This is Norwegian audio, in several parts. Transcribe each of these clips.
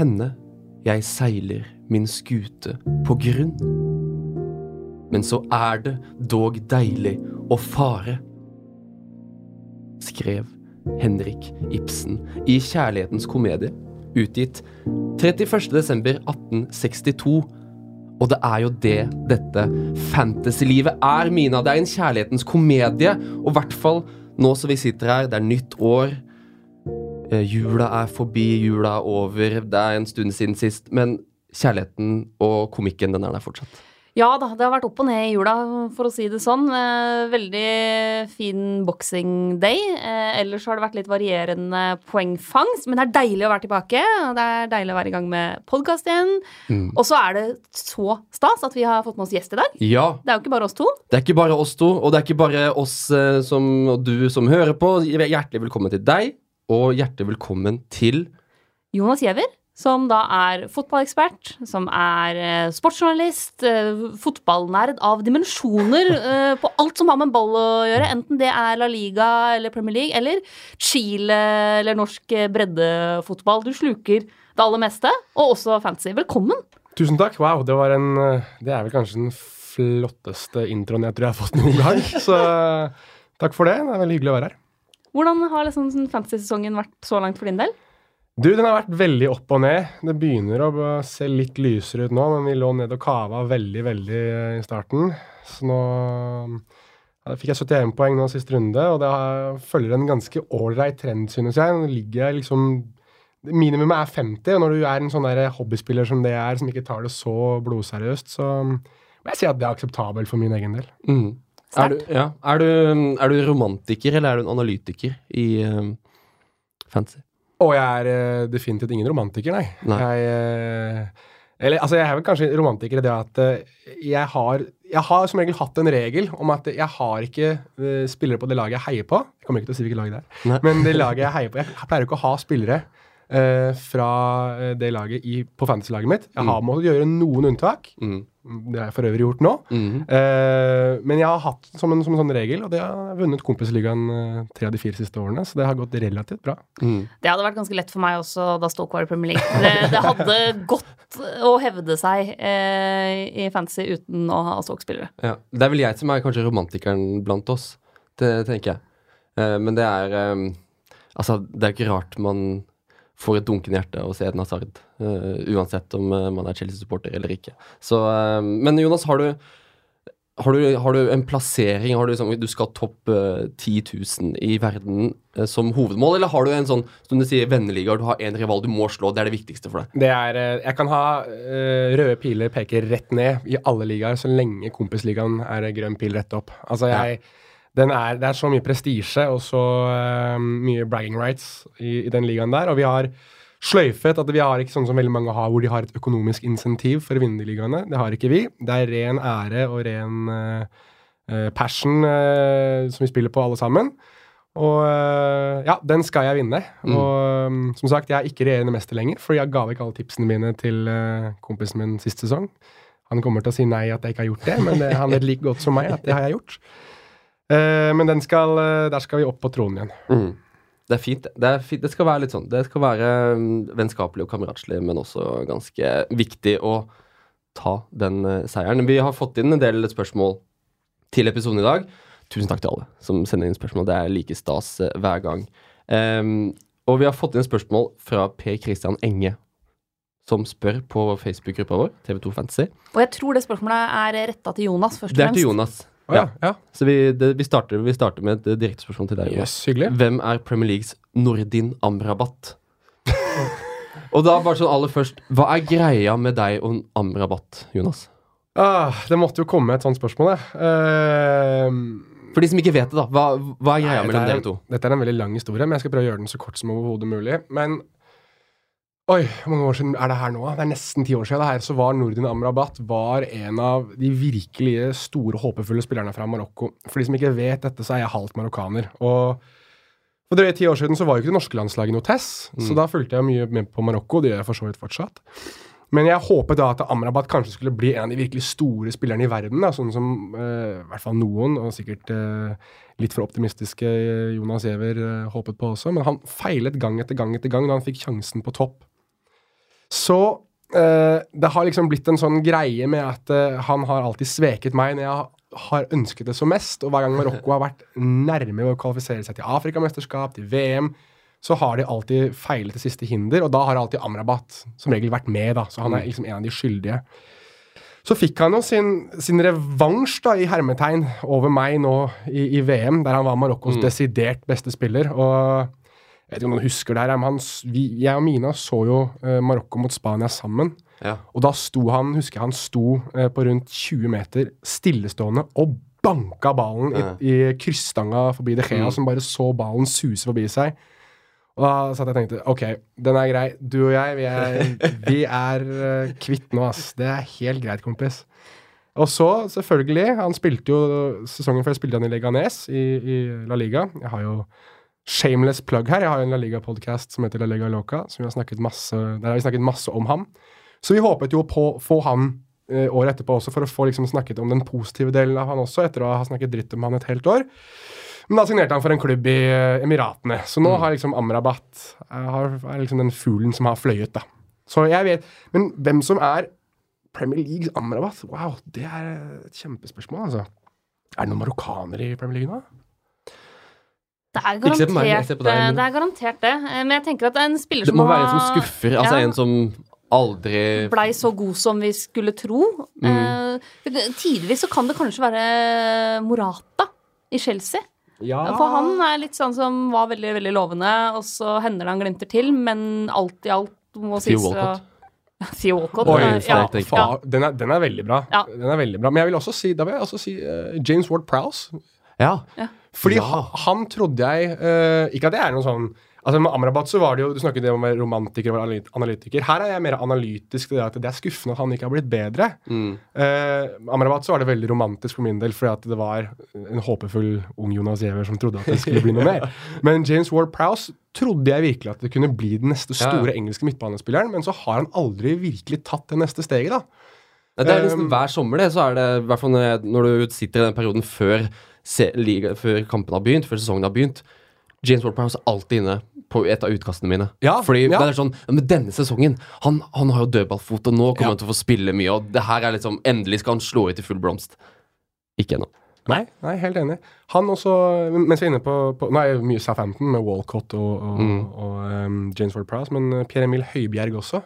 Kan hende jeg seiler min skute på grunn. Men så er det dog deilig å fare. Skrev Henrik Ibsen i Kjærlighetens komedie, utgitt 31.12.1862. Og det er jo det dette fantasylivet er, Mina. Det er en kjærlighetens komedie. Og i hvert fall nå som vi sitter her, det er nytt år. Eh, jula er forbi, jula er over, det er en stund siden sist. Men kjærligheten og komikken, den er der fortsatt. Ja da, det har vært opp og ned i jula, for å si det sånn. Eh, veldig fin boxing day. Eh, ellers har det vært litt varierende poengfangst, men det er deilig å være tilbake. Det er deilig å være i gang med podkast igjen. Mm. Og så er det så stas at vi har fått med oss gjest i dag. Ja, Det er jo ikke bare oss to. det er ikke bare oss to, og det er ikke bare oss som, og du som hører på. Hjertelig velkommen til deg, og hjertelig velkommen til Jonas Giæver, som da er fotballekspert, som er eh, sportsjournalist, eh, fotballnerd av dimensjoner eh, på alt som har med ball å gjøre, enten det er La Liga eller Premier League eller Chile eller norsk breddefotball. Du sluker det aller meste, og også fantasy. Velkommen! Tusen takk. Wow, det var en Det er vel kanskje den flotteste introen jeg tror jeg har fått noen gang. Så takk for det. Det er veldig hyggelig å være her. Hvordan har liksom fantasy-sesongen vært så langt for din del? Du, den har vært veldig opp og ned. Det begynner å se litt lysere ut nå, men vi lå ned og kava veldig, veldig eh, i starten. Så nå ja, fikk jeg 71 poeng nå sist runde, og det har, følger en ganske ålreit trend, synes jeg. Nå ligger jeg liksom Minimumet er 50, og når du er en sånn der hobbyspiller som det er, som ikke tar det så blodseriøst, så må jeg si at det er akseptabelt for min egen del. Mm. Er, du, ja, er, du, er du romantiker, eller er du en analytiker i um, fantasy? Og jeg er uh, definitivt ingen romantiker, nei. Nei. Jeg, uh, eller, altså, jeg er vel kanskje romantiker i det at uh, jeg har Jeg har som regel hatt en regel om at jeg har ikke spillere på det laget jeg heier på. Jeg kommer ikke til å si hvilket lag det er. Nei. Men det laget jeg heier på Jeg pleier ikke å ha spillere eh, fra eh, det laget i, på fantasy-laget mitt. Jeg har måttet gjøre noen unntak. Mm. Det har jeg for øvrig gjort nå. Mm. Eh, men jeg har hatt som en, som en sånn regel, og det har vunnet Kompisligaen eh, tre av de fire siste årene, så det har gått relativt bra. Mm. Det hadde vært ganske lett for meg også da Stoke var i Premier League. Det, det hadde gått å hevde seg eh, i fantasy uten å ha Stoke-spillere. Ja. Det er vel jeg som er kanskje romantikeren blant oss. Det tenker jeg. Eh, men det er eh, Altså, det er ikke rart man får et dunkende hjerte å se Eden Hazard. Uh, uansett om eh, man er Chelsea-supporter eller ikke. Så, uh, men Jonas, har du, har du, har du en plassering? Du, liksom, du skal topp uh, 10 000 i verden som hovedmål, eller har du en sånn som du sier, venneliga, du har en rival du må slå, det er det viktigste for deg? Det er, jeg kan ha røde piler peker rett ned i alle ligaer så lenge kompisligaen er grønn pil rett opp. Altså jeg, den er, Det er så mye prestisje og så uh, mye bragging rights i, i den ligaen der. Og vi har sløyfet at vi har ikke sånn som veldig mange har, hvor de har et økonomisk insentiv for å vinne de ligaene. Det har ikke vi. Det er ren ære og ren eh, passion som vi spiller på alle sammen. Og ja, den skal jeg vinne. Og um, som sagt, jeg er ikke regjerende mester lenger, for jeg ga vekk alle tipsene mine til kompisen min sist sesong. Han kommer til å si nei at jeg ikke har gjort det, men det, han vet like godt som meg at det har jeg gjort. Eh, men den skal, eh, der skal vi opp på tronen igjen. Mm. Det er fint. Det, er fint. det skal være litt sånn. Det skal være mm, vennskapelig og kameratslig, men også ganske viktig å ta den eh, seieren. Vi har fått inn en del spørsmål til episoden i dag. Tusen takk til alle som sender inn spørsmål. Det er like stas eh, hver gang. Um, og vi har fått inn spørsmål fra Per Christian Enge, som spør på Facebook-gruppa vår, TV2 Fantasy. Og jeg tror det spørsmålet er retta til Jonas, først og Det er til. Jonas. Å ja, ja. Så vi, det, vi, starter, vi starter med et direktespørsmål direkte spørsmål til deg. Yes, hyggelig. Hvem er Premier Leagues Nordin Amrabat? og da bare sånn aller først, hva er greia med deg og Amrabat, Jonas? Ah, det måtte jo komme et sånt spørsmål, det. Uh, For de som ikke vet det, da. Hva, hva er greia Nei, mellom er dere to? Dette er en veldig lang historie, men jeg skal prøve å gjøre den så kort som overhodet mulig. Men Oi, hvor mange år siden er det her nå? Det er nesten ti år siden. Det her, så var Nordin Amrabat var en av de virkelige store, håpefulle spillerne fra Marokko. For de som ikke vet dette, så er jeg halvt marokkaner. Og for drøye ti år siden så var jo ikke det norske landslaget noe tess, så da fulgte jeg mye med på Marokko. Det gjør jeg for så vidt fortsatt. Men jeg håpet da at Amrabat kanskje skulle bli en av de virkelig store spillerne i verden. Da, sånn som eh, i hvert fall noen, og sikkert eh, litt for optimistiske eh, Jonas Giæver eh, håpet på også. Men han feilet gang etter gang etter gang da han fikk sjansen på topp. Så eh, det har liksom blitt en sånn greie med at eh, han har alltid sveket meg når jeg har ønsket det som mest. Og hver gang Marokko har vært nærme å kvalifisere seg til Afrikamesterskap, til VM, så har de alltid feilet det siste hinder, og da har alltid Amrabat som regel vært med, da. Så han er liksom en av de skyldige. Så fikk han jo sin, sin revansj da, i hermetegn over meg nå i, i VM, der han var Marokkos desidert beste spiller. Og jeg vet ikke om noen husker det her, men han, vi, jeg og Mina så jo eh, Marokko mot Spania sammen. Ja. Og da sto han, husker jeg han sto eh, på rundt 20 meter stillestående og banka ballen Ja. i, i krysstanga forbi De Gea, Mm. som bare så ballen suse forbi seg. Og da satt jeg og tenkte OK, den er grei. Du og jeg, vi er, vi er uh, kvitt nå, ass. Det er helt greit, kompis. Og så, selvfølgelig, han spilte jo Sesongen før spilte han i Leganes i, i La Liga. Jeg har jo shameless plug her. Jeg har jo en La Liga-podkast som heter La Liga Loca, som vi har masse, der har vi snakket masse om ham. Så vi håpet jo på å få han eh, året etterpå også, for å få liksom snakket om den positive delen av han også, etter å ha snakket dritt om han et helt år. Men da signerte han for en klubb i eh, Emiratene. Så nå har liksom Amrabat eh, har, er liksom den fuglen som har fløyet, da. Så jeg vet Men hvem som er Premier Leagues Amrabat? Wow, det er et kjempespørsmål, altså. Er det noen marokkanere i Premier League nå? Det er Ikke se på meg, jeg garantert på deg, det. men- Det er garantert det. Eh, Men jeg tenker at en spiller som har Det må være en som skuffer. Altså Ja. en som aldri blei så god som vi skulle tro. Mm. Eh, tidvis så kan det kanskje være Morata i Chelsea. Ja. For han er litt sånn som var veldig veldig lovende, og så hender det han glimter til, men alt i alt må sies å. Theo Walcott. Oi, ja, den, er, den er veldig bra. Ja. Den er veldig bra. Men jeg vil også si, da vil jeg også si uh, James Ward Prowse. Ja. Fordi Ja. han, han trodde jeg uh, Ikke at det er noe sånn Altså Med Amrabat så var det jo Du snakket om romantiker og analytiker. Her er jeg mer analytisk. Det at det er skuffende at han ikke har blitt bedre. Mm. Uh, Amrabat så var det veldig romantisk for min del, fordi at det var en håpefull ung Jonas Giæver som trodde at det skulle bli noe mer. Men James Ward Prowse trodde jeg virkelig at det kunne bli den neste Ja. store engelske midtbanespilleren, men så har han aldri virkelig tatt det neste steget, da. Det er nesten Um, hver sommer, det. Så er det, i hvert fall når, jeg, når du sitter i den perioden før, liga, før kampen har begynt, før sesongen har begynt. James Ward-Prowse er alltid inne på et av utkastene mine. Ja, Fordi ja. det er sånn Men denne sesongen Han, han har jo dødballfot, og nå kommer Ja. han til å få spille mye. Og det her er liksom Endelig skal han slå ut i full blomst. Ikke ennå. Nei, nei, helt enig. Han også, mens vi er inne på, på Nå er det mye Southampton med Walcott og, og, Mm. og um, James Ward Prowse, men uh, Pierre-Emil Høibjerg også.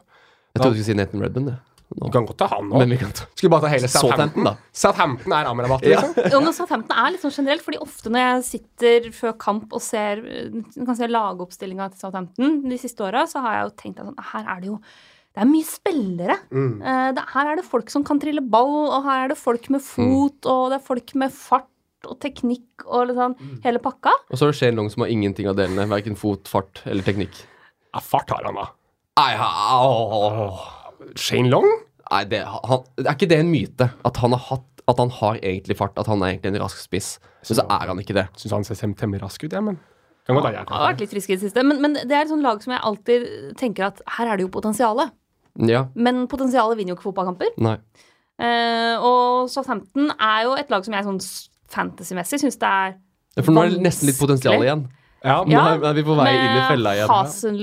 Jeg trodde du skulle si Nathan Redman. Det. Du Vi kan godt ta han òg. Men vi ta Skulle bare ta hele Southampton, da. Southampton er Amrabat, liksom. ja. men Southampton er litt sånn generelt, fordi ofte når jeg sitter før kamp og ser kan se lagoppstillinga til Southampton de siste åra, så har jeg jo tenkt at sånn, her er det jo det er mye spillere. Mm. Eh, det, her er det folk som kan trille ball, og her er det folk med fot, og det er folk med fart og teknikk og liksom sånn hele pakka. Og så er det Shane Long som har ingenting av delene. Verken fot, fart eller teknikk. Ja, fart har han, da. Ai, ha- åh. Shane Long? Nei det, han, er ikke det en myte? At han har hatt At han har egentlig fart? At han er egentlig en rask spiss? Men så er han ikke det. Syns han ser tem- temmelig rask ut, jeg, men godt Han har vært litt frisk i det siste. Men, men det er et sånt lag som jeg alltid tenker at her er det jo potensialet. Ja. Men potensialet vinner jo ikke fotballkamper. Nei. Eh, og Southampton er jo et lag som jeg sånn fantasymessig syns det er For nå er det nesten litt potensial igjen. Ja, Nå Ja, er er vi på vei inn i fella igjen. Hasen,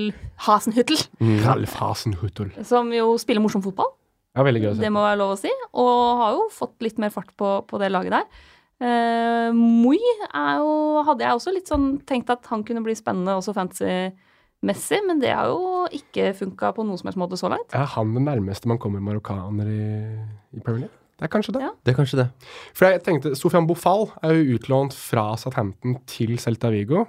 Hasenhüttel, Ralf Hasenhüttel. som jo spiller morsom fotball. Ja, veldig gøy å se. Det må være lov å si. Og har jo fått litt mer fart på, på det laget der. Uh, Moi er jo, hadde jeg også litt sånn tenkt at han kunne bli spennende også fantasy-messig, men det har jo ikke funka på noen som helst måte så langt. Er han det nærmeste man kommer marokkaner i, i Premier League? Det er kanskje det. Ja. Det er kanskje det. For jeg tenkte, Sofian Bofal er jo utlånt fra Southampton til Celta Vigo.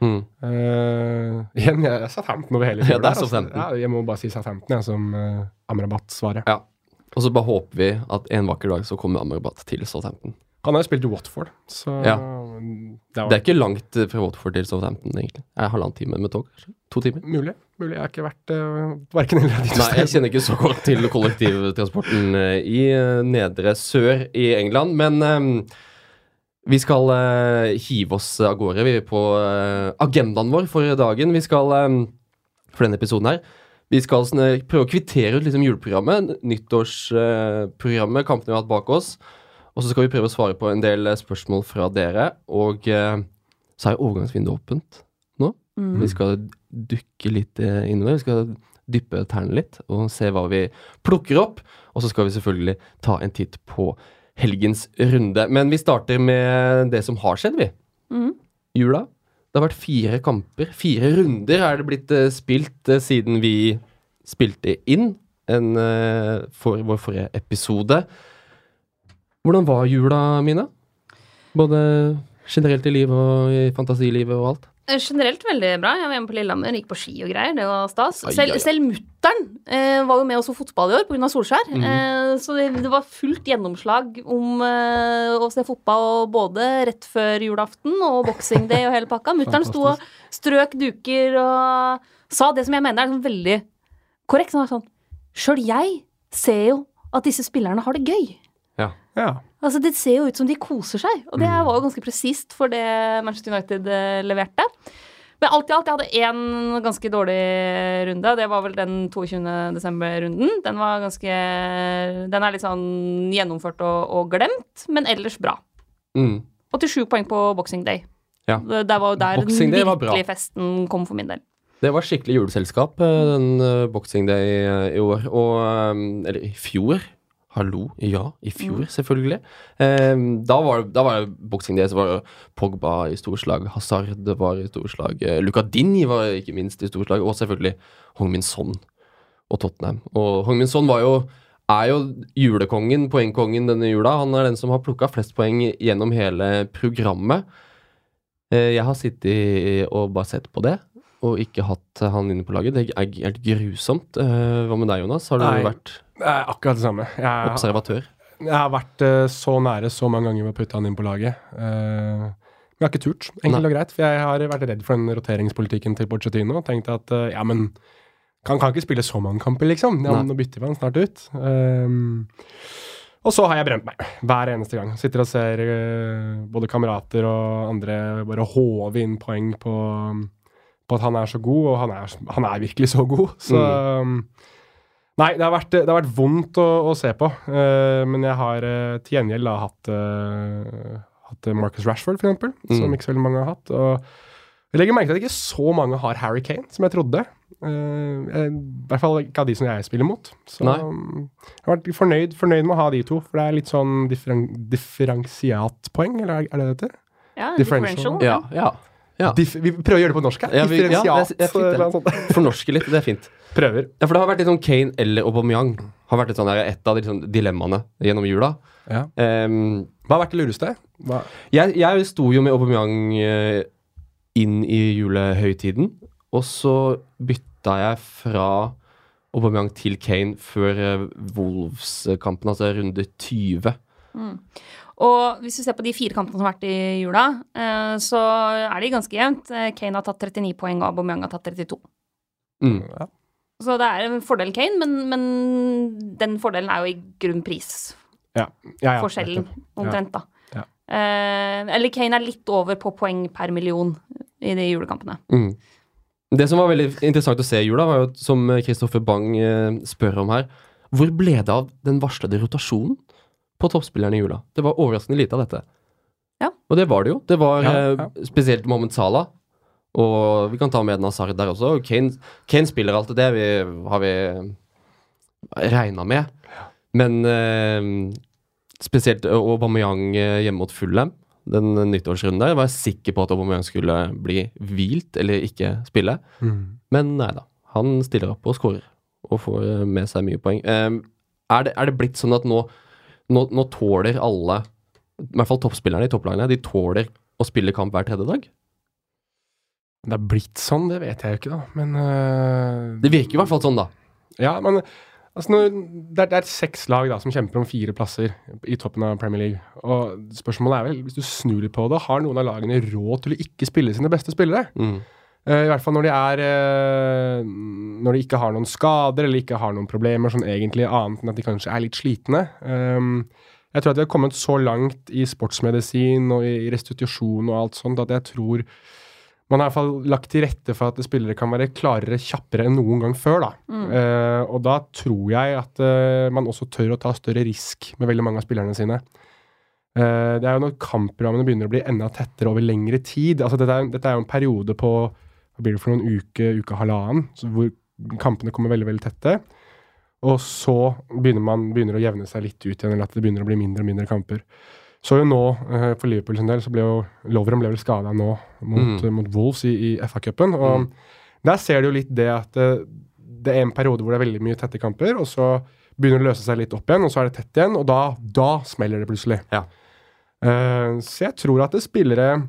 Mm. Uh, igjen, jeg er Southampton over hele Ja, det er altså. Ja, jeg må bare si Southampton jeg, som uh, Amrabat-svaret. Ja. Og så bare håper vi at en vakker dag så kommer Amrabat til Southampton. Han har jo spilt i Watford, så Ja. det Det er ikke langt eh, fra Watford til Southampton, egentlig. Det er halvannen time med tog. kanskje? To timer. mulig. mulig. Jeg har ikke vært uh, verken eller Nei, jeg kjenner ikke så godt til kollektivtransporten i uh, nedre sør i England, men eh, vi skal uh, hive oss av gårde vi er på uh, agendaen vår for dagen. Vi skal, um, for denne episoden her, vi skal sånn, prøve å kvittere ut liksom, juleprogrammet, nyttårsprogrammet, kampene vi har hatt bak oss. Og så skal vi prøve å svare på en del spørsmål fra dere. Og så er overgangsvinduet åpent nå. Mm. Vi skal dukke litt innover. Vi skal dyppe tærne litt og se hva vi plukker opp. Og så skal vi selvfølgelig ta en titt på helgens runde. Men vi starter med det som har skjedd, vi. Mm. Jula. Det har vært fire kamper. Fire runder er det blitt uh, spilt uh, siden vi spilte inn en, uh, for vår forrige episode. Hvordan var jula, Mina? Både generelt i livet og i fantasilivet og alt? Eh, Generelt veldig bra. Jeg var hjemme på Lillehammer, gikk på ski og greier. Det var stas. Ai, Selv, selv mutter'n eh, var jo med og så fotball i år pga. Solskjær. Mhm. eh, så det, det var fullt gjennomslag om eh, å se fotball både rett før julaften og boxing day og hele pakka. Mutter'n sto og strøk duker og sa det som jeg mener er sånn veldig korrekt. Sånn, sånn Sjøl jeg ser jo at disse spillerne har det gøy. Ja. Ja. Altså, Det ser jo ut som de koser seg, og det Mm. var jo ganske presist for det Manchester United eh, leverte. Men alt i alt, jeg hadde én ganske dårlig runde, det var vel den 22. desember-runden. Den var ganske Den er litt sånn gjennomført og, og glemt, men ellers bra. Mm. 87 poeng på Boxing Day. Ja. Det, det var jo der Boxing den virkelige festen kom for min del. Det var skikkelig juleselskap eh, den uh, boxing day eh, i år. Og eh, Eller i fjor. Hallo, ja, i fjor, selvfølgelig. Eh, da var det, det boxing det, så var det Pogba i storslag, Hazard var i storslag, uh, Luca Dini var ikke minst i storslag, og selvfølgelig Hong Min Son og Tottenham. Og Hong Min Son var jo er jo julekongen, poengkongen denne jula. Han er den som har plukka flest poeng gjennom hele programmet. Eh, Jeg har sittet og bare sett på det, og ikke hatt han inne på laget. Det er helt grusomt. Eh, Hva med deg, Jonas? Har du Nei. vært er akkurat det samme. Jeg, observatør? jeg har vært uh, så nære så mange ganger med å putte han inn på laget. Uh, men jeg har ikke turt, enkelt Nei. og greit. For jeg har vært redd for den roteringspolitikken til Pochettino. Og tenkt at uh, ja, men han kan ikke spille så mange kamper, liksom. Ja, nå bytter vi han snart ut. Um, og så har jeg brent meg hver eneste gang. Sitter og ser uh, både kamerater og andre bare håve inn poeng på, på at han er så god, og han er, han er virkelig så god. Så um, Nei, det har vært, det har vært vondt å, å se på. Uh, men jeg har uh, til gjengjeld da hatt, uh, hatt Marcus Rashford, for eksempel, som Mm. ikke så veldig mange har hatt. Og jeg legger merke til at ikke så mange har Harry Kane, som jeg trodde. Eh, jeg- I hvert fall ikke av de som jeg spiller mot. Så Nei. um, jeg har vært fornøyd, fornøyd med å ha de to, for det er litt sånn differen differensiatpoeng, eller er er det det heter? Ja, Differential. differential. Ja. ja. Ja. Vi prøver å gjøre det på norsk her. Ja, vi- ja, det er- det er fint, det. eller noe sånt. Fornorske litt, det er fint. Prøver. Ja, for det har vært litt sånn Kane eller Aubameyang. Har vært et, sånt, et av de sånn dilemmaene gjennom jula. Ja. Um, Hva har vært det lureste? Jeg, jeg sto jo med Aubameyang uh, inn i julehøytiden, og så bytta jeg fra Aubameyang til Kane før uh, Wolves-kampen, altså runde 20. Og hvis vi ser på de fire kampene som har vært i jula, eh, så er de ganske jevnt. Eh, Kane har tatt 39 poeng, og Aubameyang har tatt 32. Mm. Ja. Så det er en fordel Kane, men, men den fordelen er jo i grunn pris. Ja, ja, ja, Forskjellen, omtrent, da. Ja. Eh, eller Kane er litt over på poeng per million i de julekampene. Mm. Det som var veldig interessant å se i jula, var jo, som Kristoffer Bang spør om her, hvor ble det av den varslede rotasjonen på toppspillerne i jula? Det var overraskende lite av dette. Ja. Og det var det jo. Det var Ja, eh, ja. spesielt Mohammed Salah. Og vi kan ta med Nazar der også. Kane, Kane spiller alltid det, vi, har vi regna med. Men eh, spesielt Aubameyang eh, hjemme mot Fullem, den nyttårsrunden der, var jeg sikker på at Aubameyang skulle bli hvilt eller ikke spille. Mm. Men nei da. Han stiller opp og skårer, og får eh, med seg mye poeng. Eh, er, det, er det blitt sånn at nå, nå, nå tåler alle, i hvert fall toppspillerne i topplagene, de tåler å spille kamp hver tredje dag? Det er blitt sånn, det vet jeg jo ikke, da. Men uh, Det virker i hvert fall sånn, da. Ja, men altså, når, det, er, det er seks lag da, som kjemper om fire plasser i toppen av Premier League. Og spørsmålet er vel, hvis du snur litt på det, har noen av lagene råd til å ikke spille sine beste spillere? Mm. Eh, I hvert fall når de er eh, Når de ikke har noen skader eller ikke har noen problemer sånn egentlig annet enn at de kanskje er litt slitne. Um, jeg tror at vi har kommet så langt i sportsmedisin og i restitusjon og alt sånt at jeg tror man har i hvert fall lagt til rette for at spillere kan være klarere kjappere enn noen gang før. da. Eh, og da tror jeg at uh, man også tør å ta større risk med veldig mange av spillerne sine. Uh, det er jo når kampprogrammene begynner å bli enda tettere over lengre tid. altså Dette er, dette er jo en periode på hva blir det for noen uke, uke halvannen, hvor kampene kommer veldig veldig tette. Og så begynner man begynner å jevne seg litt ut igjen, eller at det begynner å bli mindre og mindre kamper. Så jo nå, eh, for Liverpool sin del, så ble jo Lovren ble vel skada nå mot, Mm. mot Wolves i, i FA-cupen. Og Mm. der ser du jo litt det at det, det er en periode hvor det er veldig mye tette kamper, og så begynner det å løse seg litt opp igjen, og så er det tett igjen, og da, da smeller det plutselig. Ja. Uh, så jeg tror at det spillere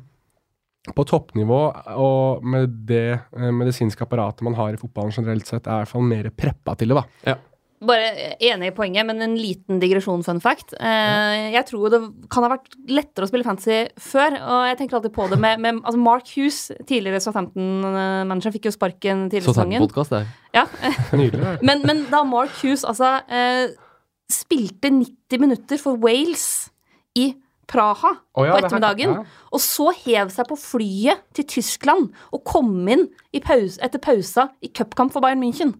på toppnivå og med det eh, medisinske apparatet man har i fotballen generelt sett, er i hvert fall mer preppa til det, da. Bare enig i poenget, men en liten digresjon, fun fact. Eh, Jeg tror det kan ha vært lettere å spille fantasy før, og jeg tenker alltid på det med, med altså Mark Hughes, tidligere Southampton-manager, fikk jo sparken tidligere i sesongen. Southampton-podkast, det. Ja. Nydelig. Men, men da Mark Hughes altså eh, spilte 90 minutter for Wales i Praha oh, ja, på ettermiddagen. her- ja. og så hev seg på flyet til Tyskland og kom inn i pause, etter pausa i cupkamp for Bayern München.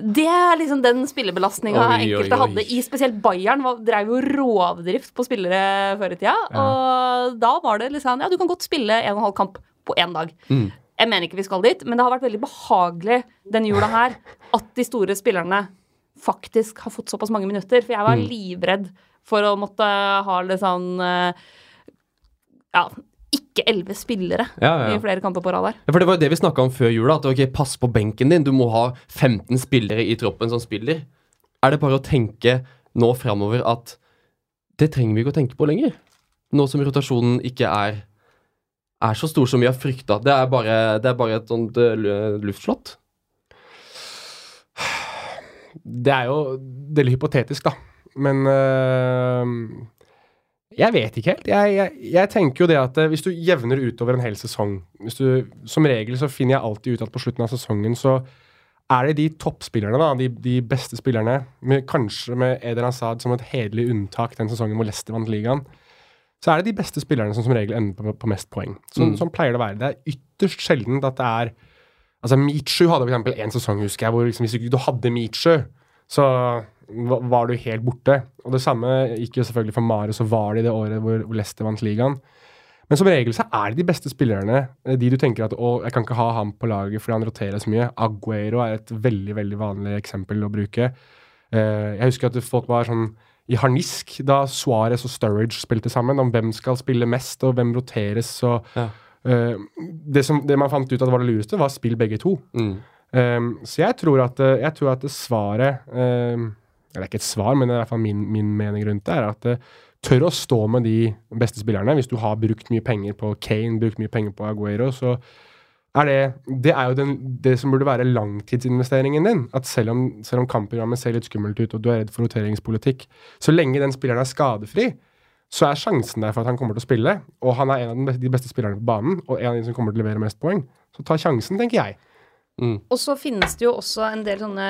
Det er liksom den spillebelastninga enkelte oi. hadde i spesielt Bayern. Var, drev jo rovdrift på spillere før i tida. Og da var det liksom Ja, du kan godt spille en og en halv kamp på én dag. Mm. Jeg mener ikke vi skal dit, men det har vært veldig behagelig denne jula her at de store spillerne faktisk har fått såpass mange minutter. For jeg var Mm. livredd for å måtte ha litt sånn eh, Ja, ikke elleve spillere Ja, ja, i flere kamper på rad her. Ja, for Det var jo det vi snakka om før jula. At ok, pass på benken din. Du må ha 15 spillere i troppen som spiller. Er det bare å tenke nå framover at det trenger vi ikke å tenke på lenger? Nå som rotasjonen ikke er, er så stor som vi har frykta. Det, det er bare et sånt eh, luftslott. Det er jo veldig hypotetisk, da. Men øh, jeg vet ikke helt. Jeg, jeg, jeg tenker jo det at øh, hvis du jevner utover en hel sesong hvis du, Som regel så finner jeg alltid ut at på slutten av sesongen så er det de toppspillerne, da, de, de beste spillerne, med, kanskje med Eder Hazard som et hederlig unntak den sesongen hvor Leicester vant ligaen, så er det de beste spillerne som som regel ender på, på mest poeng. Sånn, Mm. sånn pleier det å være. Det er ytterst sjeldent at det er Altså, Michu hadde eksempel en sesong, husker jeg, hvor liksom, hvis ikke hadde Michu, så var du helt borte. Og det samme gikk jo selvfølgelig for Mare, så var det i det året hvor Leicester vant ligaen. Men som regel så er det de beste spillerne, eh, de du tenker at å, jeg kan ikke ha ham på laget fordi han roterer så mye. Aguero er et veldig, veldig vanlig eksempel å bruke. Eh, jeg husker at folk var sånn i harnisk da Suárez og Sturridge spilte sammen, om hvem skal spille mest, og hvem roteres. og Ja. Eh, det, som, det man fant ut at var det lureste, var spill begge to. Mm. Um, så jeg tror at, eh, jeg tror at svaret um, Det er ikke et svar, men det er i hvert fall min, min mening rundt det. er at uh, Tør å stå med de beste spillerne. Hvis du har brukt mye penger på Kane, brukt mye penger på Aguero, så er det Det er jo den, det som burde være langtidsinvesteringen din. At selv om, selv om kampprogrammet ser litt skummelt ut, og du er redd for roteringspolitikk, så lenge den spilleren er skadefri, så er sjansen der for at han kommer til å spille, og han er en av de beste spillerne på banen, og en av de som kommer til å levere mest poeng. Så ta sjansen, tenker jeg. Mm. Og så finnes det jo også en del sånne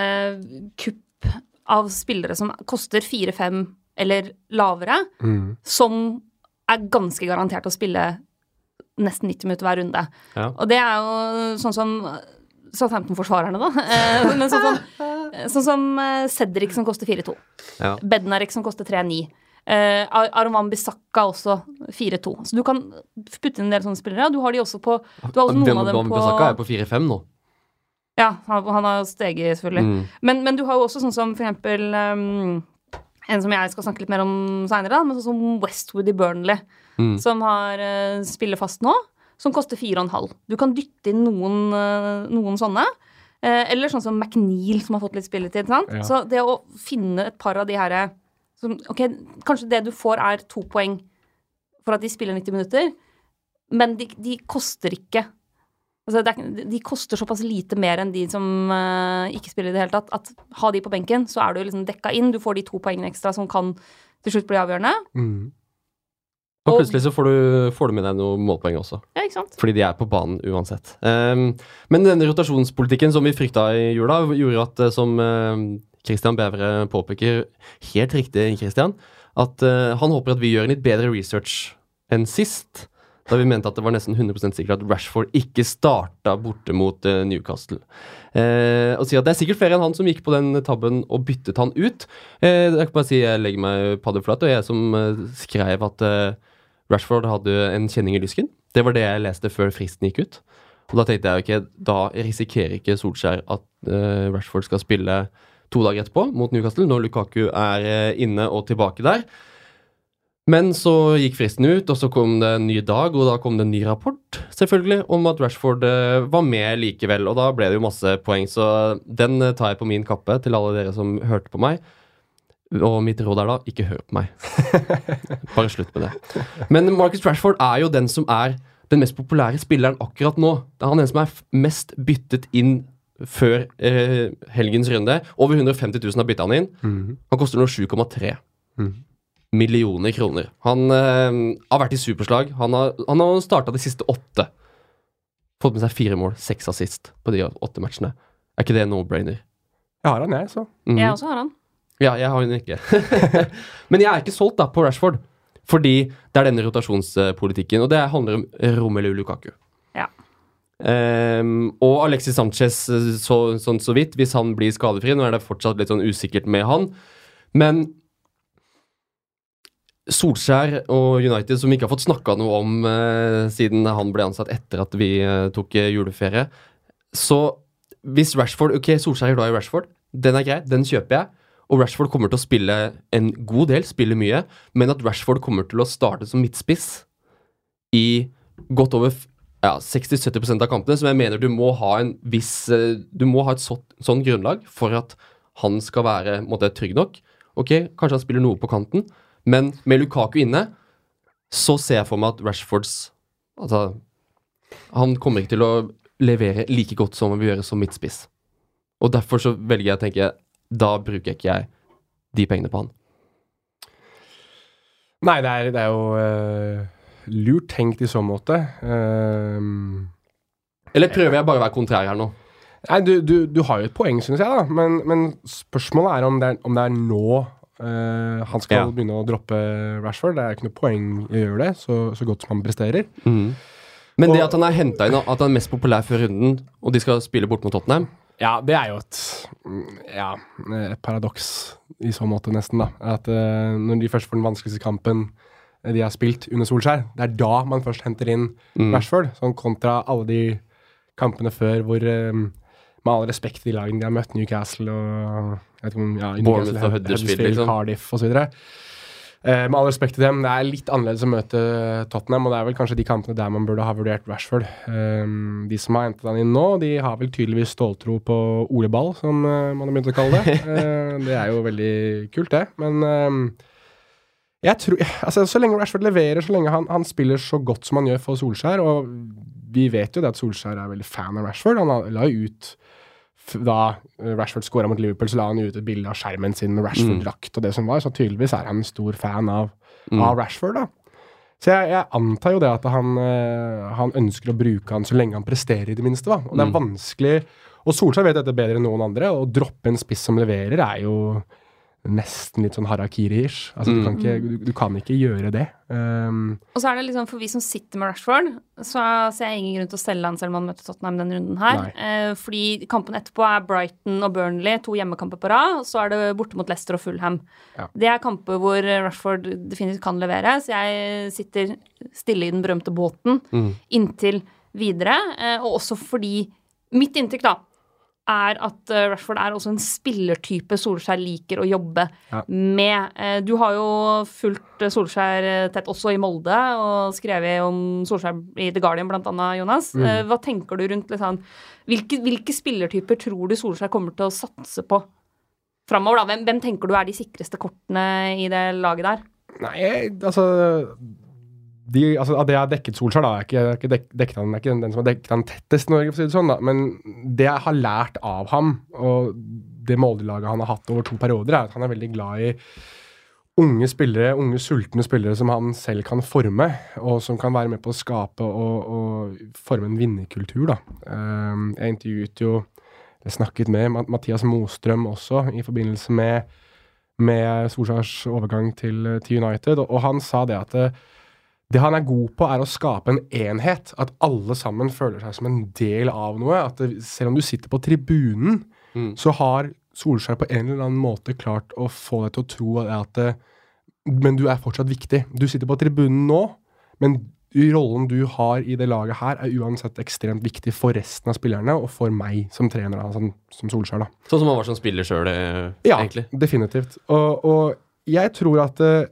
kupp av spillere som koster fire-fem eller lavere, Mm. som er ganske garantert å spille nesten 90 minutter hver runde. Ja. Og det er jo sånn som Southampton-forsvarerne, da. Eh, Men sånn som, sånn som eh, Cedric som koster 4-2. Ja. Bednarek som koster 3-9. Uh, Aroman Bisakka også 4-2. Så du kan putte inn en del sånne spillere. Du har de også på Du har også noen av dem på Bisakka er på 4-5 nå. Ja, han, har steget, selvfølgelig. Mm. Men, men du har jo også sånn som for eksempel um, en som jeg skal snakke litt mer om seinere, men sånn som Westwood i Burnley, Mm. som har uh, spiller fast nå, som koster 4,5. Du kan dytte inn noen, uh, noen sånne. Uh, eller sånn som McNeil, som har fått litt spilletid. Sant? Ja. Så det å finne et par av de her som, Ok, kanskje det du får, er to poeng for at de spiller 90 minutter, men de, de koster ikke Altså, det er, de koster såpass lite mer enn de som uh, ikke spiller i det hele tatt, at ha de på benken, så er du liksom dekka inn. Du får de to poengene ekstra som kan til slutt bli avgjørende. Mm. Og Og- plutselig så får du, får du med deg noen målpoeng også. Ja, ikke sant? Fordi de er på banen uansett. Um, men denne rotasjonspolitikken som vi frykta i jula, gjorde at, eh, som eh, Christian Bævre påpeker, helt riktig, Christian, at uh, han håper at vi gjør en litt bedre research enn sist. Da vi mente at det var nesten 100% sikkert at Rashford ikke starta borte mot uh, Newcastle. Uh, og sier at det er sikkert flere enn han som gikk på den tabben og byttet han ut. Uh, jeg kan bare si jeg legger meg paddeflat, og jeg som skrev at Rashford hadde en kjenning i lysken. Det var det jeg leste før fristen gikk ut. Og da tenkte jeg ok, da risikerer ikke Solskjær at Rashford skal spille to dager etterpå mot Newcastle, når Lukaku er eh, inne og tilbake der. Men så gikk fristen ut, og så kom det en ny dag, og da kom det en ny rapport selvfølgelig, om at Rashford eh, var med likevel. Og da ble det jo masse poeng, så den eh, tar jeg på min kappe til alle dere som hørte på meg. Og mitt råd er da ikke hør på meg. Bare slutt med det. Men Marcus Rashford er jo den som er den mest populære spilleren akkurat nå. Det er han den som er mest byttet inn før eh, helgens runde. Over 150 000 har bytta han inn. Han koster nå 7,3 Mhm. millioner kroner. Han eh, har vært i superslag. Han har, han har starta de siste åtte. Fått med seg fire mål, seks assist på de åtte matchene. Er ikke det no-brainer? Jeg har han, jeg, så. Mhm. Jeg også har han. Ja, jeg har han ikke. Men jeg er ikke solgt da på Rashford. Fordi det er denne rotasjonspolitikken, og det handler om Romelu Lukaku. Ja. Ehm, og Alexis Sanchez eh, så, sånn så vidt, hvis han blir skadefri. Nå er det fortsatt litt sånn usikkert med han. Men Solskjær og United, som vi ikke har fått snakka noe om eh, siden han ble ansatt etter at vi eh, tok eh, juleferie Så hvis Rashford Ok, Solskjær er glad i Rashford. Den er grei, den kjøper jeg. Og Rashford kommer til å spille en god del, spille mye, men at Rashford kommer til å starte som midtspiss i godt over ja, 60-70% av kampene, som jeg mener du må ha en viss eh, Du må ha et sånt, sånn grunnlag for at han skal være måtte, trygg nok. Ok, kanskje han spiller noe på kanten, men med Lukaku inne, så ser jeg for meg at Rashfords Altså, han kommer ikke til å levere like godt som han vil gjøre som midtspiss. Og derfor så velger jeg å tenke Da bruker ikke jeg de pengene på han. Nei, det er, det er jo eh, lurt tenkt i så måte. Uh, Eller prøver jeg bare å være kontrær her nå? nei, du, du, du har jo et poeng, syns jeg, da. Men, men spørsmålet er om det er, om det er nå Uh, han skal Ja. begynne å droppe Rashford. Det er ikke noe poeng i å gjøre det, så, så godt som han presterer. Men det at han er henta inn, at han er mest populær før runden, og de skal spille bort mot Tottenham Ja, det er jo et mm, Ja, et paradoks i så måte, nesten, da. At uh, når de først får den vanskeligste kampen de har spilt under Solskjær, det er da man først henter inn Mm. Rashford. Sånn kontra alle de kampene før hvor um, med all respekt de lagene de har møtt, Newcastle og jeg vet ikke om, ja, Newcastle, og Huddersfield, liksom. Cardiff osv. Uh, med all respekt til dem, det er litt annerledes å møte Tottenham, og det er vel kanskje de kampene der man burde ha vurdert Rashford. Um, de som har hentet han inn nå, de har vel tydeligvis ståltro på Ole Ball, som uh, man har begynt å kalle det. Uh, det er jo veldig kult, det. Men eh, jeg tror altså, Så lenge Rashford leverer, så lenge han, han spiller så godt som han gjør for Solskjær, og vi vet jo det at Solskjær er veldig fan av Rashford. Han la- jo ut da Rashford skåra mot Liverpool, så la han ut et bilde av skjermen sin med Rashford-drakt og det som var, så tydeligvis er han en stor fan av, av Rashford, da. Så jeg, jeg antar jo det at han, eh, han ønsker å bruke han så lenge han presterer, i det minste. da. Og det er vanskelig Og Solskjær vet dette bedre enn noen andre. Å droppe en spiss som leverer, er jo nesten litt sånn harakiri-ish. Altså, du, kan ikke, du, du kan ikke gjøre det. Um, Og så er det liksom, for vi som sitter med Rashford, så ser jeg ingen grunn til å selge han selv om han møter Tottenham denne runden her. Eh, fordi kampen etterpå er Brighton og Burnley, to hjemmekamper på rad. Og så er det borte mot Leicester og Fulham. Ja. Det er kamper hvor Rashford definitivt kan levere, så jeg sitter stille i den berømte båten inntil videre. Uh, og også fordi mitt inntrykk, da, er at eh, Rashford er også en spillertype Solskjær liker å jobbe Ja. med. Eh, Du har jo fulgt eh, Solskjær tett også i Molde, og skrevet om Solskjær i The Guardian annet, Jonas. Mm. Hva tenker du rundt liksom, hvilke, hvilke spillertyper tror du Solskjær kommer til å satse på framover? Hvem, hvem tenker du er de sikreste kortene i det laget der? Nei, altså de, altså, Av det jeg har dekket Solskjær, da, ikke, er ikke dek, han, er ikke den, den som har dekket han tettest i Norge, for å si det sånn, da. Men det jeg har lært av ham, og det Molde-laget han har hatt over to perioder, er at han er veldig glad i unge spillere, unge sultne spillere som han selv kan forme, og som kan være med på å skape og, og forme en vinnerkultur, da. Um, jeg intervjuet jo, jeg snakket med Mathias Mostrøm også i forbindelse med med Solskjærs overgang til, til United, og han sa det at det, han er god på, er å skape en enhet. At alle sammen føler seg som en del av noe. At det, selv om du sitter på tribunen, Mm. så har Solskjær på en eller annen måte klart å få deg til å tro at det, Men du er fortsatt viktig. Du sitter på tribunen nå, men rollen du har i det laget her, er uansett ekstremt viktig for resten av spillerne, og for meg som trener, da, som, som Solskjær, da. Sånn som han var som spiller sjøl, Ja, egentlig. definitivt. Og, og jeg tror at eh,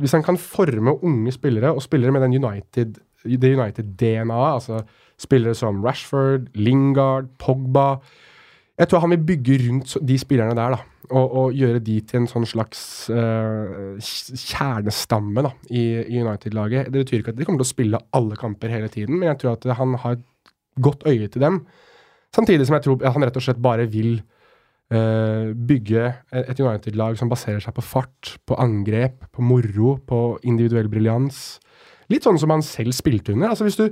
hvis han kan forme unge spillere, og spillere med den United-DNA-et, altså spillere som Rashford, Lingard, Pogba Jeg tror han vil bygge rundt de spillerne der, da. Og, og gjøre de til en sånn slags uh, kjernestamme da, i, i United-laget. Det betyr ikke at de kommer til å spille alle kamper hele tiden, men jeg tror at han har et godt øye til dem. Samtidig som jeg tror han rett og slett bare vil bygge et United-lag som baserer seg på fart, på angrep, på moro, på individuell briljans. Litt sånn som han selv spilte under. Altså hvis du,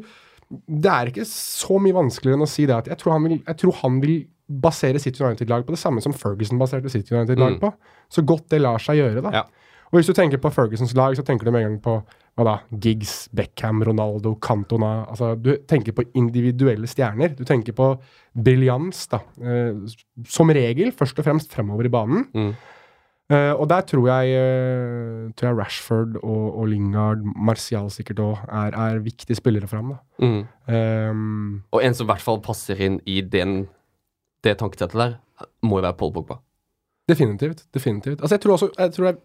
det er ikke så mye vanskeligere enn å si det at jeg tror han vil, jeg tror han vil basere sitt United-lag på det samme som Ferguson baserte sitt United-lag Mm. på. Så godt det lar seg gjøre, da. Ja. Og hvis du tenker på Fergusons lag, så tenker du med en gang på hva da? Giggs, Beckham, Ronaldo, Cantona altså, Du tenker på individuelle stjerner. Du tenker på briljans, da. Eh, som regel, først og fremst fremover i banen. Mm. Eh, og der tror jeg, eh, tror jeg Rashford og, og Lingard, Martial sikkert òg, er, er viktige spillere fram. Mm. Um, Og en som i hvert fall passer inn i den, det tankesettet der, må jo være Paul Pogba. Definitivt. definitivt. Altså jeg tror også, jeg tror jeg,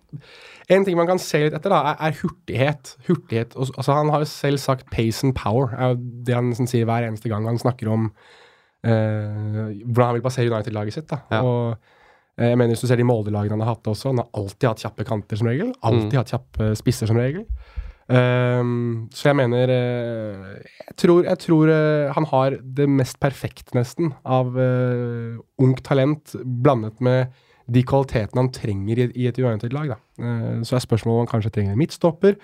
En ting man kan se litt etter, da, er, er hurtighet. hurtighet. Altså Han har jo selv sagt 'pace and power'. er jo det han liksom sier hver eneste gang han snakker om eh, hvordan han vil basere United-laget sitt. da. Ja. Og eh, jeg mener Hvis du ser de Molde-lagene han har hatt også, han har alltid hatt kjappe kanter som regel. Alltid Mm. hatt kjappe spisser som regel. Um, så jeg mener uh, Jeg tror, jeg tror uh, han har det mest perfekte, nesten, av uh, ungt talent blandet med de kvalitetene han trenger i, i et United-lag. da. Eh, så er spørsmålet om han kanskje trenger en midtstopper.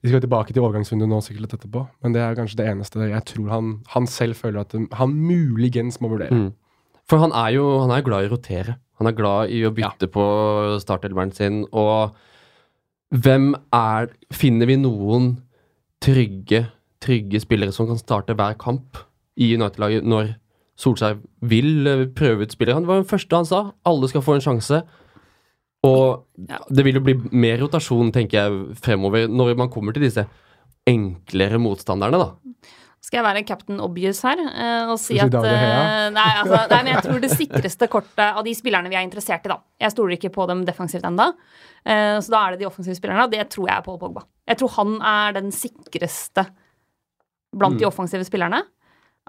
Vi skal tilbake til overgangsvinduet nå sikkert etterpå, men det er kanskje det eneste jeg tror han, han selv føler at han muligens må vurdere. Mm. For han er jo han er glad i å rotere. Han er glad i å bytte på startelveren sin, og hvem er Finner vi noen trygge, trygge spillere som kan starte hver kamp i United-laget når Solskjær vil eh, prøve ut spillere? Det var den første han sa. Alle skal få en sjanse. Og Ja. det vil jo bli mer rotasjon, tenker jeg, fremover når man kommer til disse enklere motstanderne, da. Skal jeg være captain obvious her eh, og si at eh, nei, altså, nei, men jeg tror det sikreste kortet av de spillerne vi er interessert i, da Jeg stoler ikke på dem defensivt ennå. så da er det de offensive spillerne. og Det tror jeg er Paul Pogba. Jeg tror han er den sikreste blant de offensive spillerne.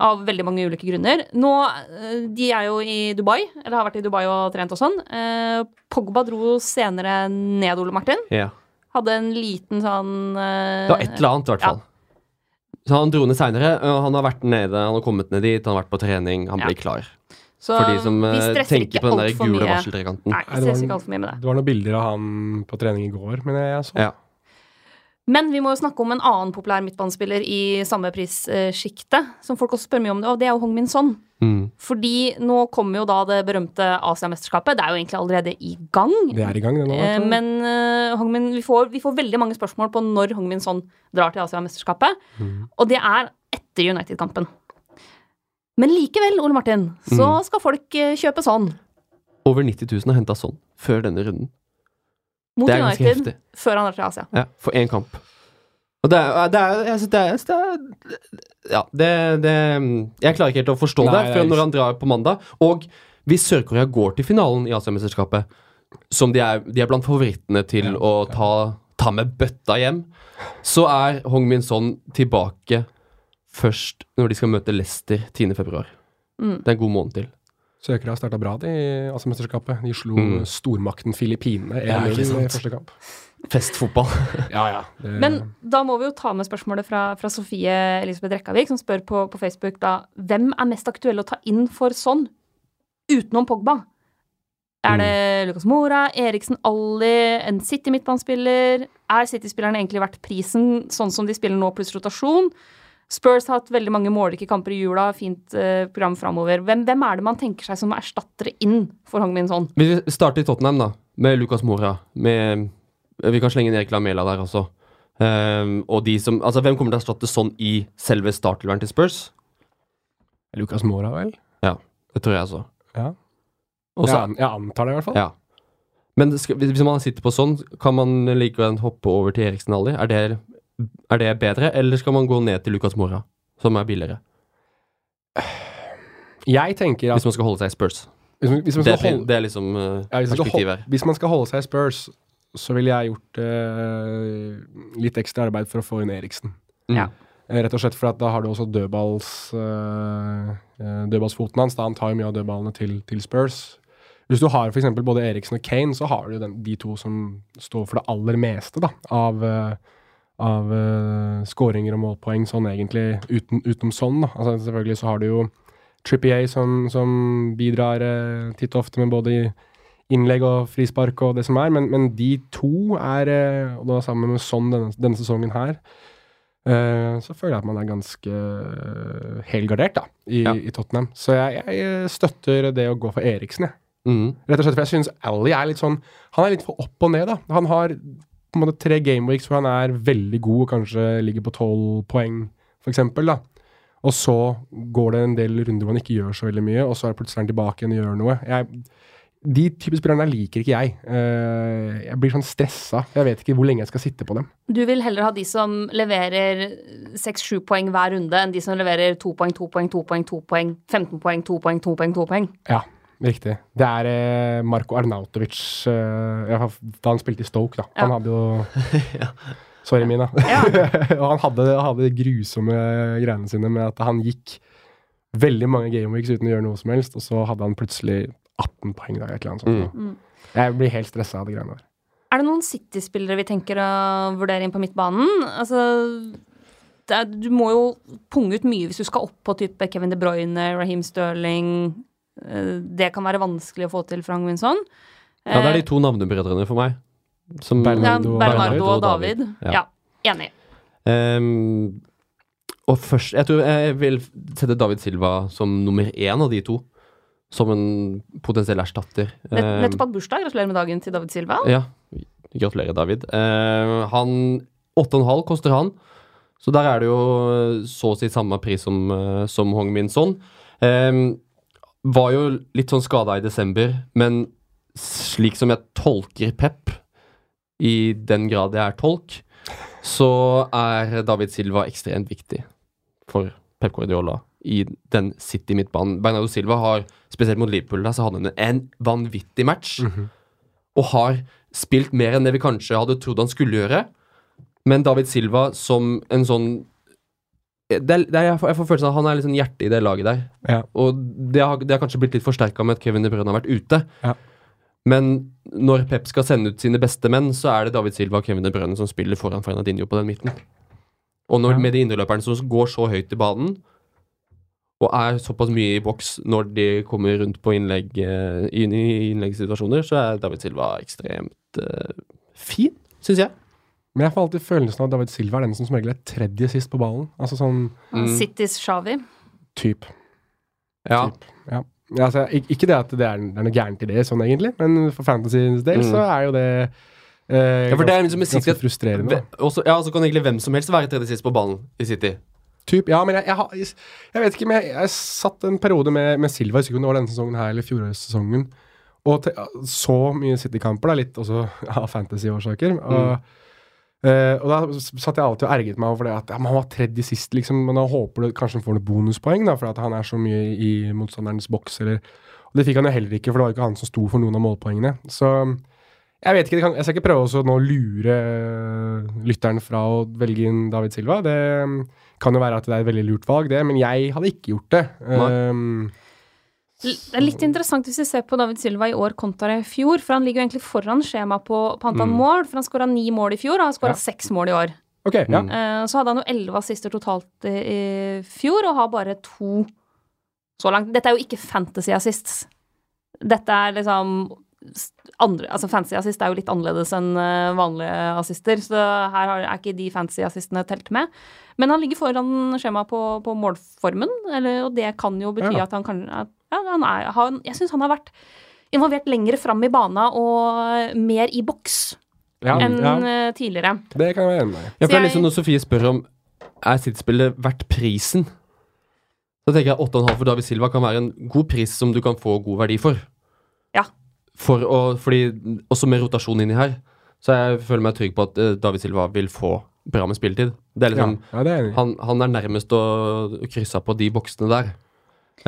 Av veldig mange ulike grunner. Nå, eh, De er jo i Dubai, eller har vært i Dubai og trent og sånn. Eh, Pogba dro senere ned, Ole Martin. Ja. Hadde en liten sånn eh, Det var et eller annet, i hvert fall. Så han dro ned seinere. Han har vært nede, han har kommet ned dit, han har vært på trening, han Ja. blir klar. Så For de som eh, tenker på den der gule varseltrekanten. Nei, vi stresser ikke altfor mye med det. Det var noen bilder av han på trening i går, men jeg så. Ja. Men vi må jo snakke om en annen populær midtbanespiller i samme prissjiktet, som folk også spør mye om det, og det er jo Hong Min Son. Mm. Fordi nå kommer jo da det berømte Asiamesterskapet. Det er jo egentlig allerede i gang. Det er i gang, det nå. Eh. Men uh, Hong Min, vi, får, vi får veldig mange spørsmål på når Hong Min Son drar til Asiamesterskapet. Mm. Og det er etter United-kampen. Men likevel, Ole Martin, så Mm. skal folk eh, kjøpe sånn Over 90 000 har henta sånn før denne runden. Mot United heftig. før han drar til Asia. Ja, for én kamp. Og det er, det er, jeg synes det er, det er Ja, det, det Jeg klarer ikke helt å forstå Nei, det før når han drar på mandag. Og hvis Sør-Korea går til finalen i Asiamesterskapet, som de er, de er blant favorittene til Ja, å ta, ta med bøtta hjem, så er Hong Min Son tilbake først når de skal møte Leicester 10. februar. Mm. Det er en god måned til. Søkere har starta bra de, i Asiamesterskapet. De slo Mm. stormakten Filippinene Ja, i første kamp. Festfotball. Ja, ja. Det, Men da må vi jo ta med spørsmålet fra, fra Sofie Elisabeth Rekkavik, som spør på, på Facebook da hvem er mest aktuell å ta inn for sånn, utenom Pogba? Er det Lucas Mora, Eriksen Alli, en City-midtbanespiller? Er City-spillerne egentlig verdt prisen, sånn som de spiller nå, pluss rotasjon? Spurs har hatt veldig mange målrike kamper i jula, fint eh, program framover. Hvem, hvem er det man tenker seg som erstattere inn for Hong Min Son? Vi starter i Tottenham, da, med Lucas Mora. Med, vi kan slenge inn Erik Lamela der også. Um, og de som, altså Hvem kommer til å erstatte sånn i selve startelveren til Spurs? Lucas Mora, vel? Ja, Det tror jeg også. Ja. Også, jeg, jeg antar det, i hvert fall. ja. Men skal, hvis hvis man sitter på sånn, kan man likevel hoppe over til Eriksen Alli? Er det Er det bedre, eller skal man gå ned til Lucas Mora, som er billigere? Jeg tenker at Hvis man skal holde seg i Spurs. hvis man, hvis man Det skal er, holde, det er liksom uh, ja, hvis, perspektivet holde, her. hvis man skal holde seg i Spurs, så ville jeg gjort uh, litt ekstra arbeid for å få inn Eriksen. Mm. Ja. Eh, Rett og slett for at da har du også dødballs, eh, dødballsfoten hans. Da han tar jo mye av dødballene til, til Spurs. Hvis du har f.eks. både Eriksen og Kane, så har du den, de to som står for det aller meste da, av, eh, av uh, skåringer og målpoeng, sånn egentlig, uten, utenom sånn. Da. Altså, selvfølgelig så har du jo Trippier som, som bidrar uh, titt og ofte med både innlegg og frispark og det som er, men, men de to er, uh, og da sammen med sånn denne, denne sesongen her, så føler jeg at man er ganske helgardert da, i, Ja. i Tottenham. Så jeg, jeg støtter det å gå for Eriksen, jeg. Mm. Rett og slett, for jeg syns Ally er litt sånn Han er litt for opp og ned, da. Han har på en måte tre gameweeks hvor han er veldig god og kanskje ligger på tolv poeng, da. Og så går det en del runder hvor han ikke gjør så veldig mye, og så er plutselig han tilbake igjen og gjør noe. Jeg, de type spillerne liker ikke jeg. Eh, jeg blir sånn stressa. Jeg vet ikke hvor lenge jeg skal sitte på dem. Du vil heller ha de som leverer 6-7 poeng hver runde, enn de som leverer 2 poeng, 2 poeng, 2 poeng, 2 poeng, 15 poeng, 2 poeng, 2 poeng, 2 poeng. Ja, riktig. Det er eh, Marko Arnautovic eh, ja, da han spilte i Stoke, da. Han Ja. hadde jo Sorry, Mina. Ja. og han hadde, hadde de grusomme greiene sine med at han gikk veldig mange gameweeks uten å gjøre noe som helst, og så hadde han plutselig 18 poeng da, et eller annet sånt. Mm. Jeg blir helt stressa av de greiene der. Er det noen City-spillere vi tenker å vurdere inn på midtbanen? Altså, det er, du må jo punge ut mye hvis du skal opp på type Kevin De Bruyne, Raheem Sterling. Eh, Det kan være vanskelig å få til Frank Winsson. Ja, det er de to navnebrødrene for meg. Som, ja, Bernardo og Bernardo og David. Ja. Ja, enig. Um, og først Jeg tror jeg vil sette David Silva som nummer én av de to. Som en potensiell erstatter. Nett, nettopp hatt bursdag. Gratulerer med dagen til David Silva. Ja. Gratulerer, David. Uh, han 8,5 koster han. Så der er det jo så å si samme pris som, eh, som Hong Min Son. Ehm, var jo litt sånn skada i desember, men slik som jeg tolker Pep, i den grad jeg er tolk, så er David Silva ekstremt viktig for Pep Guardiola i den City-midtbanen. Bernardo Silva har, spesielt mot Liverpool, da, så hadde han en vanvittig match. Og har spilt mer enn det vi kanskje hadde trodd han skulle gjøre. Men David Silva som en sånn det er, det er, jeg, får, jeg får følelsen av at han er sånn hjertet i det laget der. Ja. Og det har, det har kanskje blitt litt forsterka med at Kevin De Bruyne har vært ute. Ja. Men når Pep skal sende ut sine beste menn, så er det David Silva og Kevin De Bruyne som spiller foran Fernandinho på den midten. Og når, Ja. med de indreløperne som går så høyt i banen, og er såpass mye i boks når de kommer rundt på innlegg, eh, inn i innleggssituasjoner, så er David Silva ekstremt uh, fin, syns jeg. Men jeg får alltid følelsen av at David Silva er den som som regel er tredje sist på ballen. Altså sånn Mm. Citys Shawi. type. Ja. Typ. Ja. Ja, altså, ik ikke det at det er, det er noe gærent i det, sånn egentlig, men for Fantasyens del Mm. så er jo det eh, Ja, for det er liksom ganske, ganske frustrerende. Også, ja, så kan egentlig hvem som helst være tredje sist på ballen i City. Typ, ja, men jeg, jeg, har- jeg vet ikke, men jeg, jeg satt en periode med, med Silva, jeg husker det var denne sesongen her eller fjorårssesongen, og te, så mye City-kamper, litt også av fantasy-årsaker. Og, eh, og da satt jeg alltid og erget meg over det at ja, han var tredje sist, liksom, men da håper du kanskje han får noen bonuspoeng, da, for at han er så mye i motstanderens boks, eller Og det fikk han jo heller ikke, for det var ikke han som sto for noen av målpoengene. Så jeg vet ikke, kan, jeg skal ikke prøve å nå lure eh, lytteren fra å velge inn David Silva. Det mm, kan jo være at det er et veldig lurt valg, det, men jeg hadde ikke gjort det. Um, Det er litt interessant hvis vi ser på David Silva i år kontra i fjor, for han ligger jo egentlig foran skjema på, på antall Mm. mål, for han skåra ni mål i fjor, og han skåra Ja. seks mål i år. ok, ja. Eh, Så hadde han jo elleve assister totalt i, i fjor, og har bare to så langt. Dette er jo ikke fantasy assists. Dette er liksom andre, altså Fancy assist er jo litt annerledes enn eh, vanlige assister, så her er ikke de fancy assistene telt med. Men han ligger foran skjemaet på, på målformen, eller, og det kan jo bety Ja. at han kan at, ja, han er, han, Jeg syns han har vært involvert lenger fram i bana og mer i boks Ja, enn ja, eh, tidligere. det kan jeg være enig med. Ja, for det er liksom Når Sofie spør om er sitt spillet verdt prisen, så tenker jeg 8,5 for David Silva kan være en god pris som du kan få god verdi for. Ja. For å, fordi Også med rotasjon inni her, så jeg føler meg trygg på at eh, David Silva vil få bra med spilletid. Det er liksom, ja, ja, det er i. han, han er nærmest å krysse på de boksene der.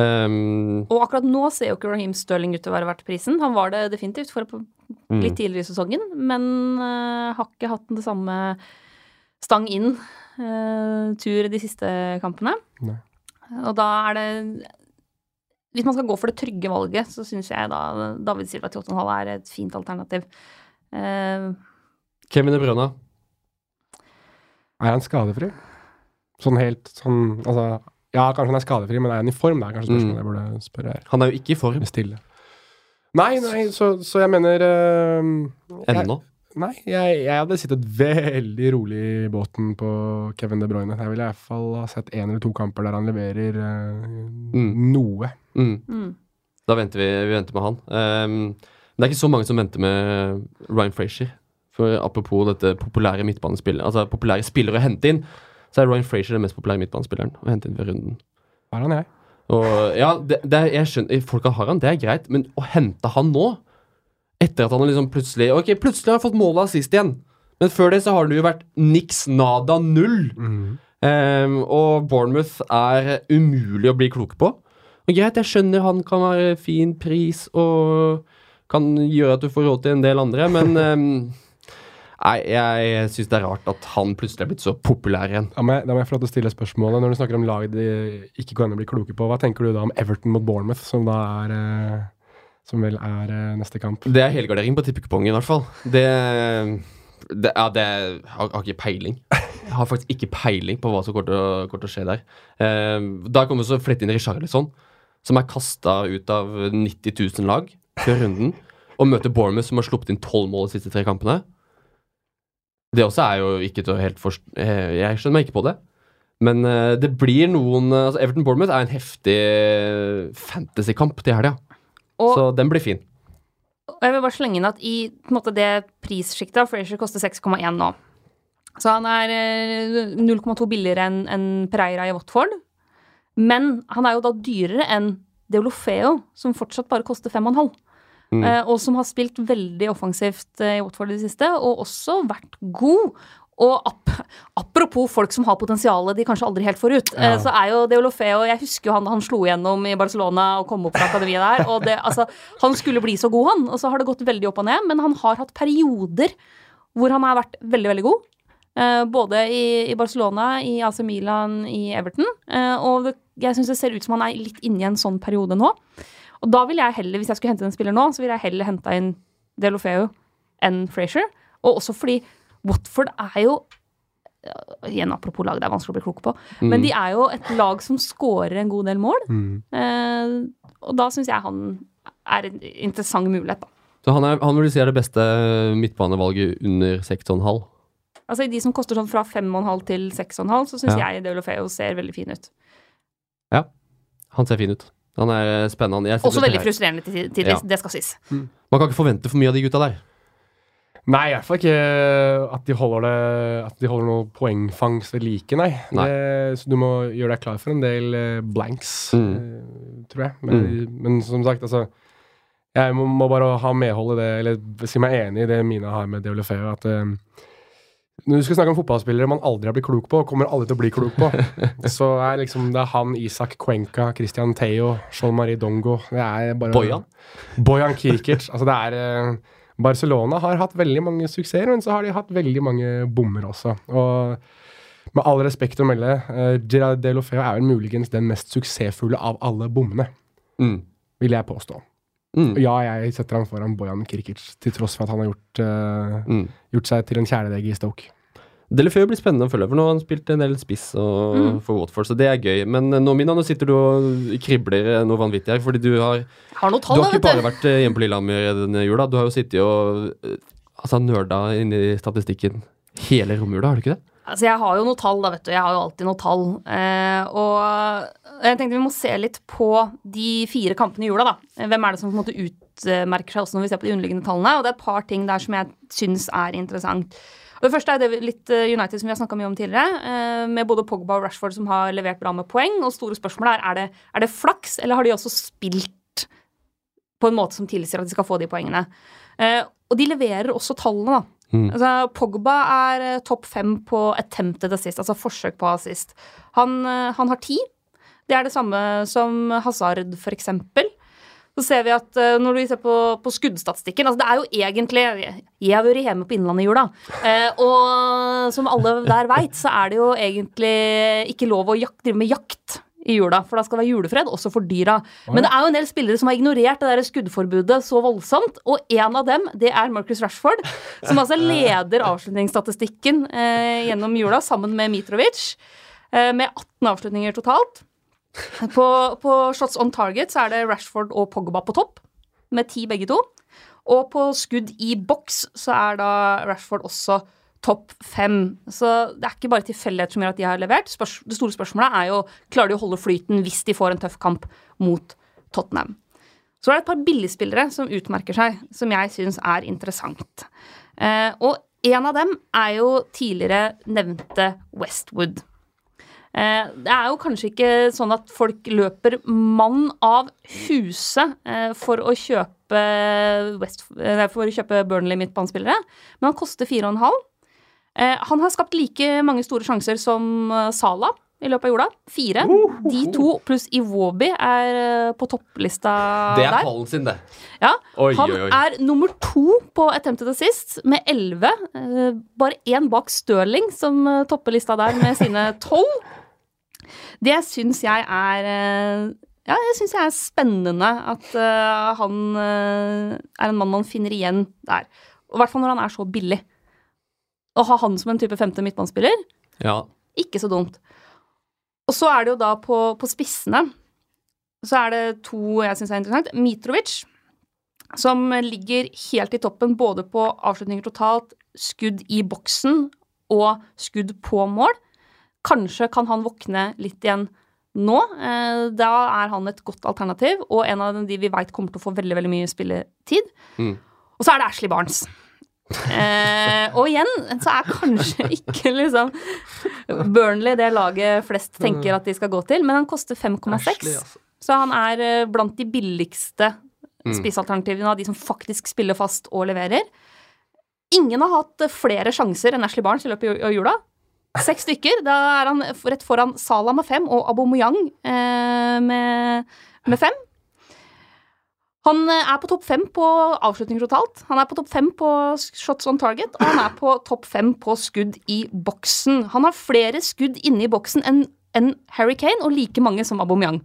Ehm, Og akkurat nå ser jo ikke Raheem Sterling ut til å være verdt prisen. Han var det definitivt for mm. litt tidligere i sesongen, men uh, har ikke hatt det samme stang inn-tur de siste kampene. Nei. Og da er det Hvis man skal gå for det trygge valget, så syns jeg da David Silva til 8,5 er et fint alternativ. Uh, Kevin De Bruyne. Er han skadefri? Sånn helt sånn Altså, ja, kanskje han er skadefri, men er han i form? Det er kanskje spørsmålet jeg burde spørre her. Han er jo ikke i form stille. Nei, nei, så, så jeg mener eh, jeg, ennå. Nei, jeg, jeg hadde sittet veldig rolig i båten på Kevin De Bruyne. Jeg ville i hvert fall ha sett én eller to kamper der han leverer eh, Mm. noe. Mm. mm. Da venter vi, vi venter med han. Ehm, det er ikke så mange som venter med Ryan Frazier. For apropos dette populære midtbanespillet Altså populære spillere å hente inn, så er Ryan Frazier den mest populære midtbanespilleren å hente inn ved runden. Har han jeg? Og ja, det, det er, jeg skjønner Folk har han, det er greit, men å hente han nå Etter at han liksom plutselig Ok, plutselig har han fått målet sist igjen. Men før det så har det jo vært niks nada null. Ehm, og Bournemouth er umulig å bli klok på. Og greit, jeg skjønner han kan være fin pris og kan gjøre at du får råd til en del andre, men ehm, Nei, jeg syns det er rart at han plutselig er blitt så populær igjen. Da må, jeg, da må jeg få lov til å stille spørsmålet. Når du snakker om lag de ikke går an å bli kloke på, hva tenker du da om Everton mot Bournemouth, som da er eh, Som vel er eh, neste kamp? Det er helgardering på tippekupongen, i hvert fall. Det, det, ja, det jeg har, ikke peiling. Jeg har faktisk ikke peiling på hva som kommer til å, skje der. Eh, da kommer vi så flette inn Richarlison, som er kasta ut av 90 000 lag før runden, og møter Bournemouth, som har sluppet inn 12 mål de siste tre kampene. Det også er jo ikke til å helt forst... eh, Jeg skjønner meg ikke på det. Men eh, det blir noen eh, altså Everton Bournemouth er en heftig fantasykamp til helga. Og- Så den blir fin. Og jeg vil bare slenge inn at i måte, det prissjiktet Frazier koster 6,1 nå. Så han er eh, 0,2 billigere enn en Pereira i Watford. Men han er jo da dyrere enn Deolofeo, som fortsatt bare koster 5,5. Mm. Eh, og som har spilt veldig offensivt eh, i Watford i det siste, og også vært god. Og ap apropos folk som har potensialet de kanskje aldri helt får ut, eh, Ja. så er jo Deolofeo Jeg husker jo han han slo igjennom i Barcelona og kom opp fra akademiet der. Og det, altså, han skulle bli så god, han. Og så har det gått veldig opp og ned. Men han har hatt perioder hvor han har vært veldig, veldig god. Eh, både i, i Barcelona, i AC Milan, i Everton. Eh, og det, jeg syns det ser ut som han er litt inne i en sånn periode nå. Og da vil jeg heller, hvis jeg skulle hente en spiller nå, så ville jeg heller henta inn Delofeu enn Frazier. Og også fordi Watford er jo Igjen apropos lag, det er vanskelig å bli klok på. Men de er jo et lag som scorer en god del mål. Mm. Eh, og da syns jeg han er en interessant mulighet, da. Så han, er, han vil du si er det beste midtbanevalget under 6,5? Altså I de som koster sånn fra 5,5 til 6,5, så syns Ja. jeg Deulofeo ser veldig fin ut. Ja, Han ser fin ut. Han er eh, spennende. Jeg Også det- veldig frustrerende til tidvis, Ja. det skal sies. Man kan ikke forvente for mye av de gutta der. Nei, i hvert fall ikke at de holder det At de holder noe poengfangst ved like, nei. Nei. Det, så du må gjøre deg klar for en del eh, blanks, Mm. eh, tror jeg. Men, men som sagt, altså Jeg må, må bare ha medhold i det, eller si meg enig i det Mina har med Deolefeo, at eh, når du skal snakke om fotballspillere man aldri har blitt klok på, kommer aldri til å bli klok på, så er liksom det er han, Isak Cuenca, Christian Theo, Jean-Marie Dongo Det er bare Bojan. Bojan Kirkic. altså det er eh, Barcelona har hatt veldig mange suksesser, men så har de hatt veldig mange bommer også. Og med all respekt å melde, Girard Gerard Delofeo er vel muligens den mest suksessfulle av alle bommene, Mm. vil jeg påstå. Mm. Ja, jeg setter ham foran Bojan Kirkic, til tross for at han har gjort, uh, Mm. gjort seg til en kjæledegg i Stoke. Delefeu blir spennende å følge, for nå har han spilt en del spiss og, Mm. for Watford, så det er gøy. Men eh, nå, Mina, nå sitter du og kribler eh, noe vanvittig her, fordi du har, har noe du har ikke bare vært hjemme på Lillehammer denne jula, du har jo sittet og altså, nerda inni i statistikken hele romjula, har du ikke det? Altså, jeg har jo noe tall, da, vet du. Jeg har jo alltid noe tall. Eh, og jeg tenkte vi må se litt på de fire kampene i jula, da. Hvem er det som på en måte utmerker seg også når vi ser på de underliggende tallene? Og det er et par ting der som jeg syns er interessant. Det første er det litt eh, United som vi har snakka mye om tidligere, eh, med både Pogba og Rashford som har levert bra med poeng. Og store spørsmålet er er det, er det flaks, eller har de også spilt på en måte som tilsier at de skal få de poengene? Eh, og de leverer også tallene, da. Mm. Altså, Pogba er eh, topp fem på attempted assist, altså forsøk på assist. Han, eh, han har ti. Det er det samme som Hazard, for eksempel. Så ser vi at eh, når vi ser på, på skuddstatistikken altså Det er jo egentlig Jeg har vært hjemme på Innlandet i jula. Og som alle der veit, så er det jo egentlig ikke lov å drive med jakt i jula, for da skal det være julefred, også for dyra. Men det er jo en del spillere som har ignorert det der skuddforbudet så voldsomt, og en av dem, det er Marcus Rashford, som altså leder avslutningsstatistikken eh, gjennom jula, sammen med Mitrovic, eh, med 18 avslutninger totalt. På, på shots on target så er det Rashford og Pogba på topp, med ti begge to. Og på skudd i boks så er da Rashford også topp fem. Så det er ikke bare tilfeldigheter som gjør at de har levert. Spørs det store spørsmålet er jo klarer de å holde flyten hvis de får en tøff kamp mot Tottenham. Så er det et par billigspillere som utmerker seg, som jeg syns er interessant. Eh, og en av dem er jo tidligere nevnte Westwood. Eh, det er jo kanskje ikke sånn at folk løper mann av huset eh, for å kjøpe West, eh, for å kjøpe Burnley midtbanespillere, men han koster 4,5. Eh, han har skapt like mange store sjanser som eh, Sala i løpet av jorda. Fire. De to pluss Iwobi er eh, på topplista der. Det er der. pallen sin, det. Ja, Oi, han oi, oi. er nummer to på attempted assist med elleve. Bare én bak Stirling, som topper lista der med sine tolv. Det syns jeg er Ja, jeg syns jeg er spennende at han er en mann man finner igjen der. I hvert fall når han er så billig. Å ha han som en type femte midtbanespiller, Ja. ikke så dumt. Og så er det jo da på, på spissene så er det to jeg syns er interessant. Mitrovic, som ligger helt i toppen både på avslutninger totalt, skudd i boksen og skudd på mål. Kanskje kan han våkne litt igjen nå. Eh, Da er han et godt alternativ, og en av de vi veit kommer til å få veldig veldig mye spilletid. Mm. Og så er det Ashley Barnes. Eh, og igjen så er kanskje ikke liksom Burnley det laget flest tenker at de skal gå til, men han koster 5,6. Altså. Så han er eh, blant de billigste Mm. spissalternativene av de som faktisk spiller fast og leverer. Ingen har hatt eh, flere sjanser enn Ashley Barnes i løpet av jula. Seks stykker. Da er han rett foran Salah med fem og Aubameyang eh, med, med fem. Han eh, er på topp fem på avslutninger totalt. Han er på topp fem på shots on target, og han er på topp fem på skudd i boksen. Han har flere skudd inne i boksen enn en Harry Kane, og like mange som Aubameyang.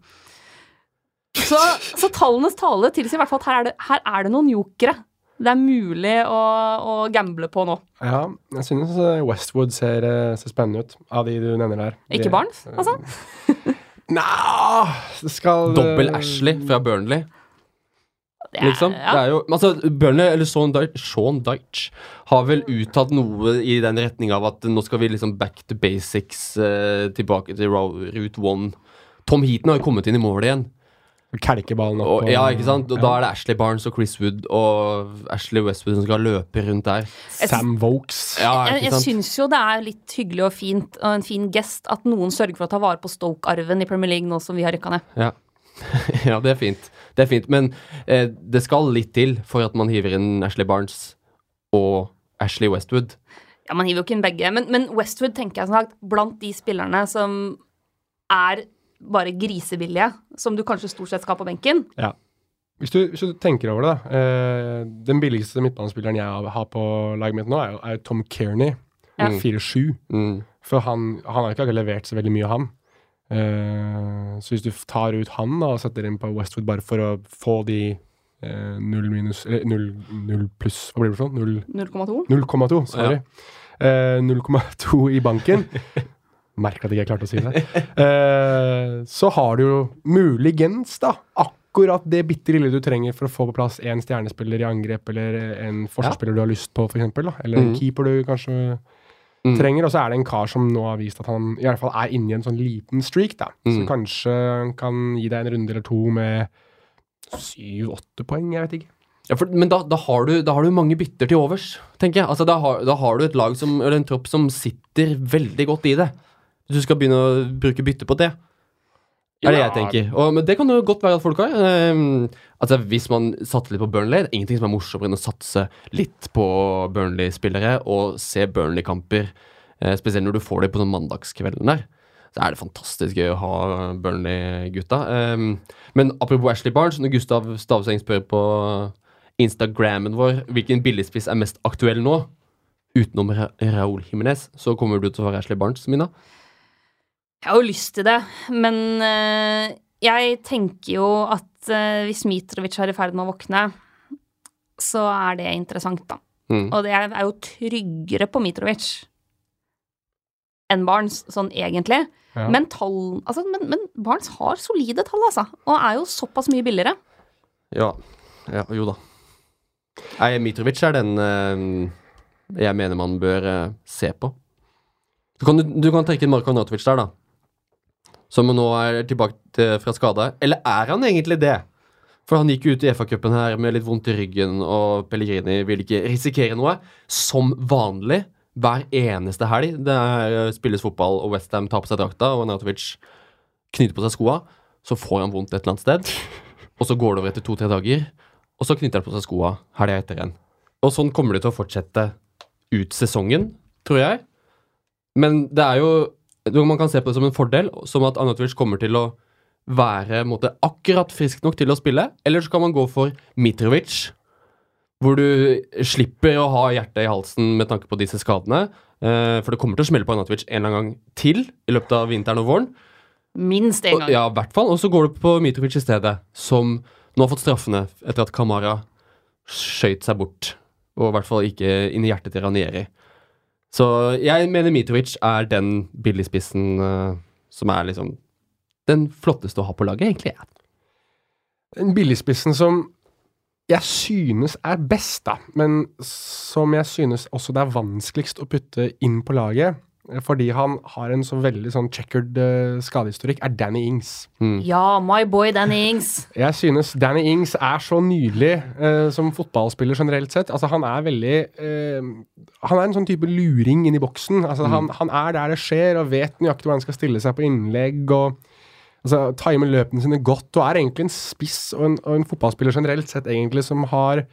Så, så tallenes tale tilsier i hvert fall at her er det, her er det noen jokere det er mulig å, å gamble på nå. Ja, jeg synes eh, Westwood ser, eh, ser spennende ut, av de du nevner der. Ikke De- Barnes, altså? Skal Dobbel Ashley fra Burnley, Det er- liksom. ja. Det er jo, altså, Burnley, eller Sean Deitch, Sean Deitch har vel uttalt noe i den retning av at nå skal vi liksom back to basics, eh, tilbake til route one. Tom Heaton har jo kommet inn i målet igjen. Kelke ballen opp. Og, og- ja, ikke sant? Og ja. Da er det Ashley Barnes og Chris Wood og Ashley Westwood som skal løpe rundt der. Sam Vokes. Ja, Jeg, jeg syns jo det er litt hyggelig og fint og en fin gest at noen sørger for å ta vare på Stoke-arven i Premier League nå som vi har rykka ned. Ja. ja, det er fint. Det er fint, Men eh, det skal litt til for at man hiver inn Ashley Barnes og Ashley Westwood. Ja, Man hiver jo ikke inn begge, men, men Westwood tenker jeg som sagt blant de spillerne som er bare grisebillige, som du kanskje stort sett skal på benken. Ja. Hvis du, hvis du tenker over det, da. Eh, den billigste midtbanespilleren jeg har- på laget mitt nå, er er jo Tom Kearney. Ja. 4-7. Mm. For han, han har ikke akkurat levert så veldig mye, han. Eh, så hvis du tar ut han da, og setter inn på Westwood bare for å få de eh, null minus Eller null, null pluss, hva blir det for noe? 0,2. 0,2, sorry. Eh, 0,2 i banken. Merker at jeg ikke klarte å si det. Eh, så har du jo muligens, da, akkurat det bitte lille du trenger for å få på plass en stjernespiller i angrep, eller en forsvarsspiller du har lyst på, f.eks., eksempel, da. Eller en Mhm. keeper du kanskje Mm. Trenger. Og så er det en kar som nå har vist at han i alle fall er inne i en sånn liten streak, da. Så Mm. kanskje han kan gi deg en runde eller to med syv-åtte poeng, jeg vet ikke. Ja, for, men da, da, har du, da har du mange bytter til overs, tenker jeg. Altså, da, har, da har du et lag som, eller en tropp som sitter veldig godt i det. Hvis du skal begynne å bruke bytte på det. Er det jeg tenker. Og, men det kan jo godt være at folk har. Um, altså, hvis man satser litt på Burnley Det er ingenting som er morsommere enn å satse litt på Burnley-spillere og se Burnley-kamper. Uh, spesielt når du får det på sånn mandagskvelden der. Så er det fantastisk gøy å ha Burnley-gutta. Um, men apropos Ashley Barnes, når Gustav Stavseng spør på Instagrammen vår hvilken billigspiss er mest aktuell nå, utenom Ra Raúl Jimenez, så kommer du til å være Ashley Barnes, Mina. Jeg har jo lyst til det, men eh, jeg tenker jo at eh, hvis Mitrovic er i ferd med å våkne, så er det interessant, da. Mm. Og det er, jo tryggere på Mitrovic enn Barnes, sånn egentlig. Ja. Men, tall, altså, men, men Barnes har solide tall, altså. Og er jo såpass mye billigere. Ja. ja jo da. Nei, Mitrovic er den eh, jeg mener man bør se på. Du kan, du kan trekke inn Marko Natovic der, da. Som nå er tilbake til, fra skade. Eller er han egentlig det? For han gikk ut i FA-cupen her med litt vondt i ryggen, og Pellegrini vil ikke risikere noe. Som vanlig hver eneste helg det er, eh, spilles fotball, og Westham tar på seg drakta, og Natovic knyter på seg skoa, så får han vondt et eller annet sted. Og så går det over etter to-tre dager, og så knytter han på seg skoa helga etter igjen. Og sånn kommer det til å fortsette ut sesongen, tror jeg. Men det er jo Man kan se på det som en fordel, som at Anatovic kommer til å være måte, akkurat frisk nok til å spille. Eller så kan man gå for Mitrovic, hvor du slipper å ha hjertet i halsen med tanke på disse skadene. Eh, for det kommer til å smelle på Anatovic en eller annen gang til i løpet av vinteren og våren. Minst en Og, gang. ja, i hvert fall. Og så går du på Mitrovic i stedet, som nå har fått straffene etter at Kamara skøyt seg bort. Og i hvert fall ikke inn i hjertet til Ranieri. Så jeg mener Mitovic er den billigspissen uh, som er liksom den flotteste å ha på laget, egentlig. Ja. Den billigspissen som jeg synes er best, da, men som jeg synes også det er vanskeligst å putte inn på laget, eh, fordi han har en så veldig sånn checkered uh, skadehistorikk, er Danny Ings. Ja, my boy Danny Ings. Jeg synes Danny Ings er så nydelig uh, som fotballspiller generelt sett. Altså, han er veldig uh, Han er en sånn type luring inni boksen. Altså, han, han er der det skjer, og vet nøyaktig hvor han skal stille seg på innlegg. og altså, Timer løpene sine godt, og er egentlig en spiss og en, og en fotballspiller generelt sett egentlig som har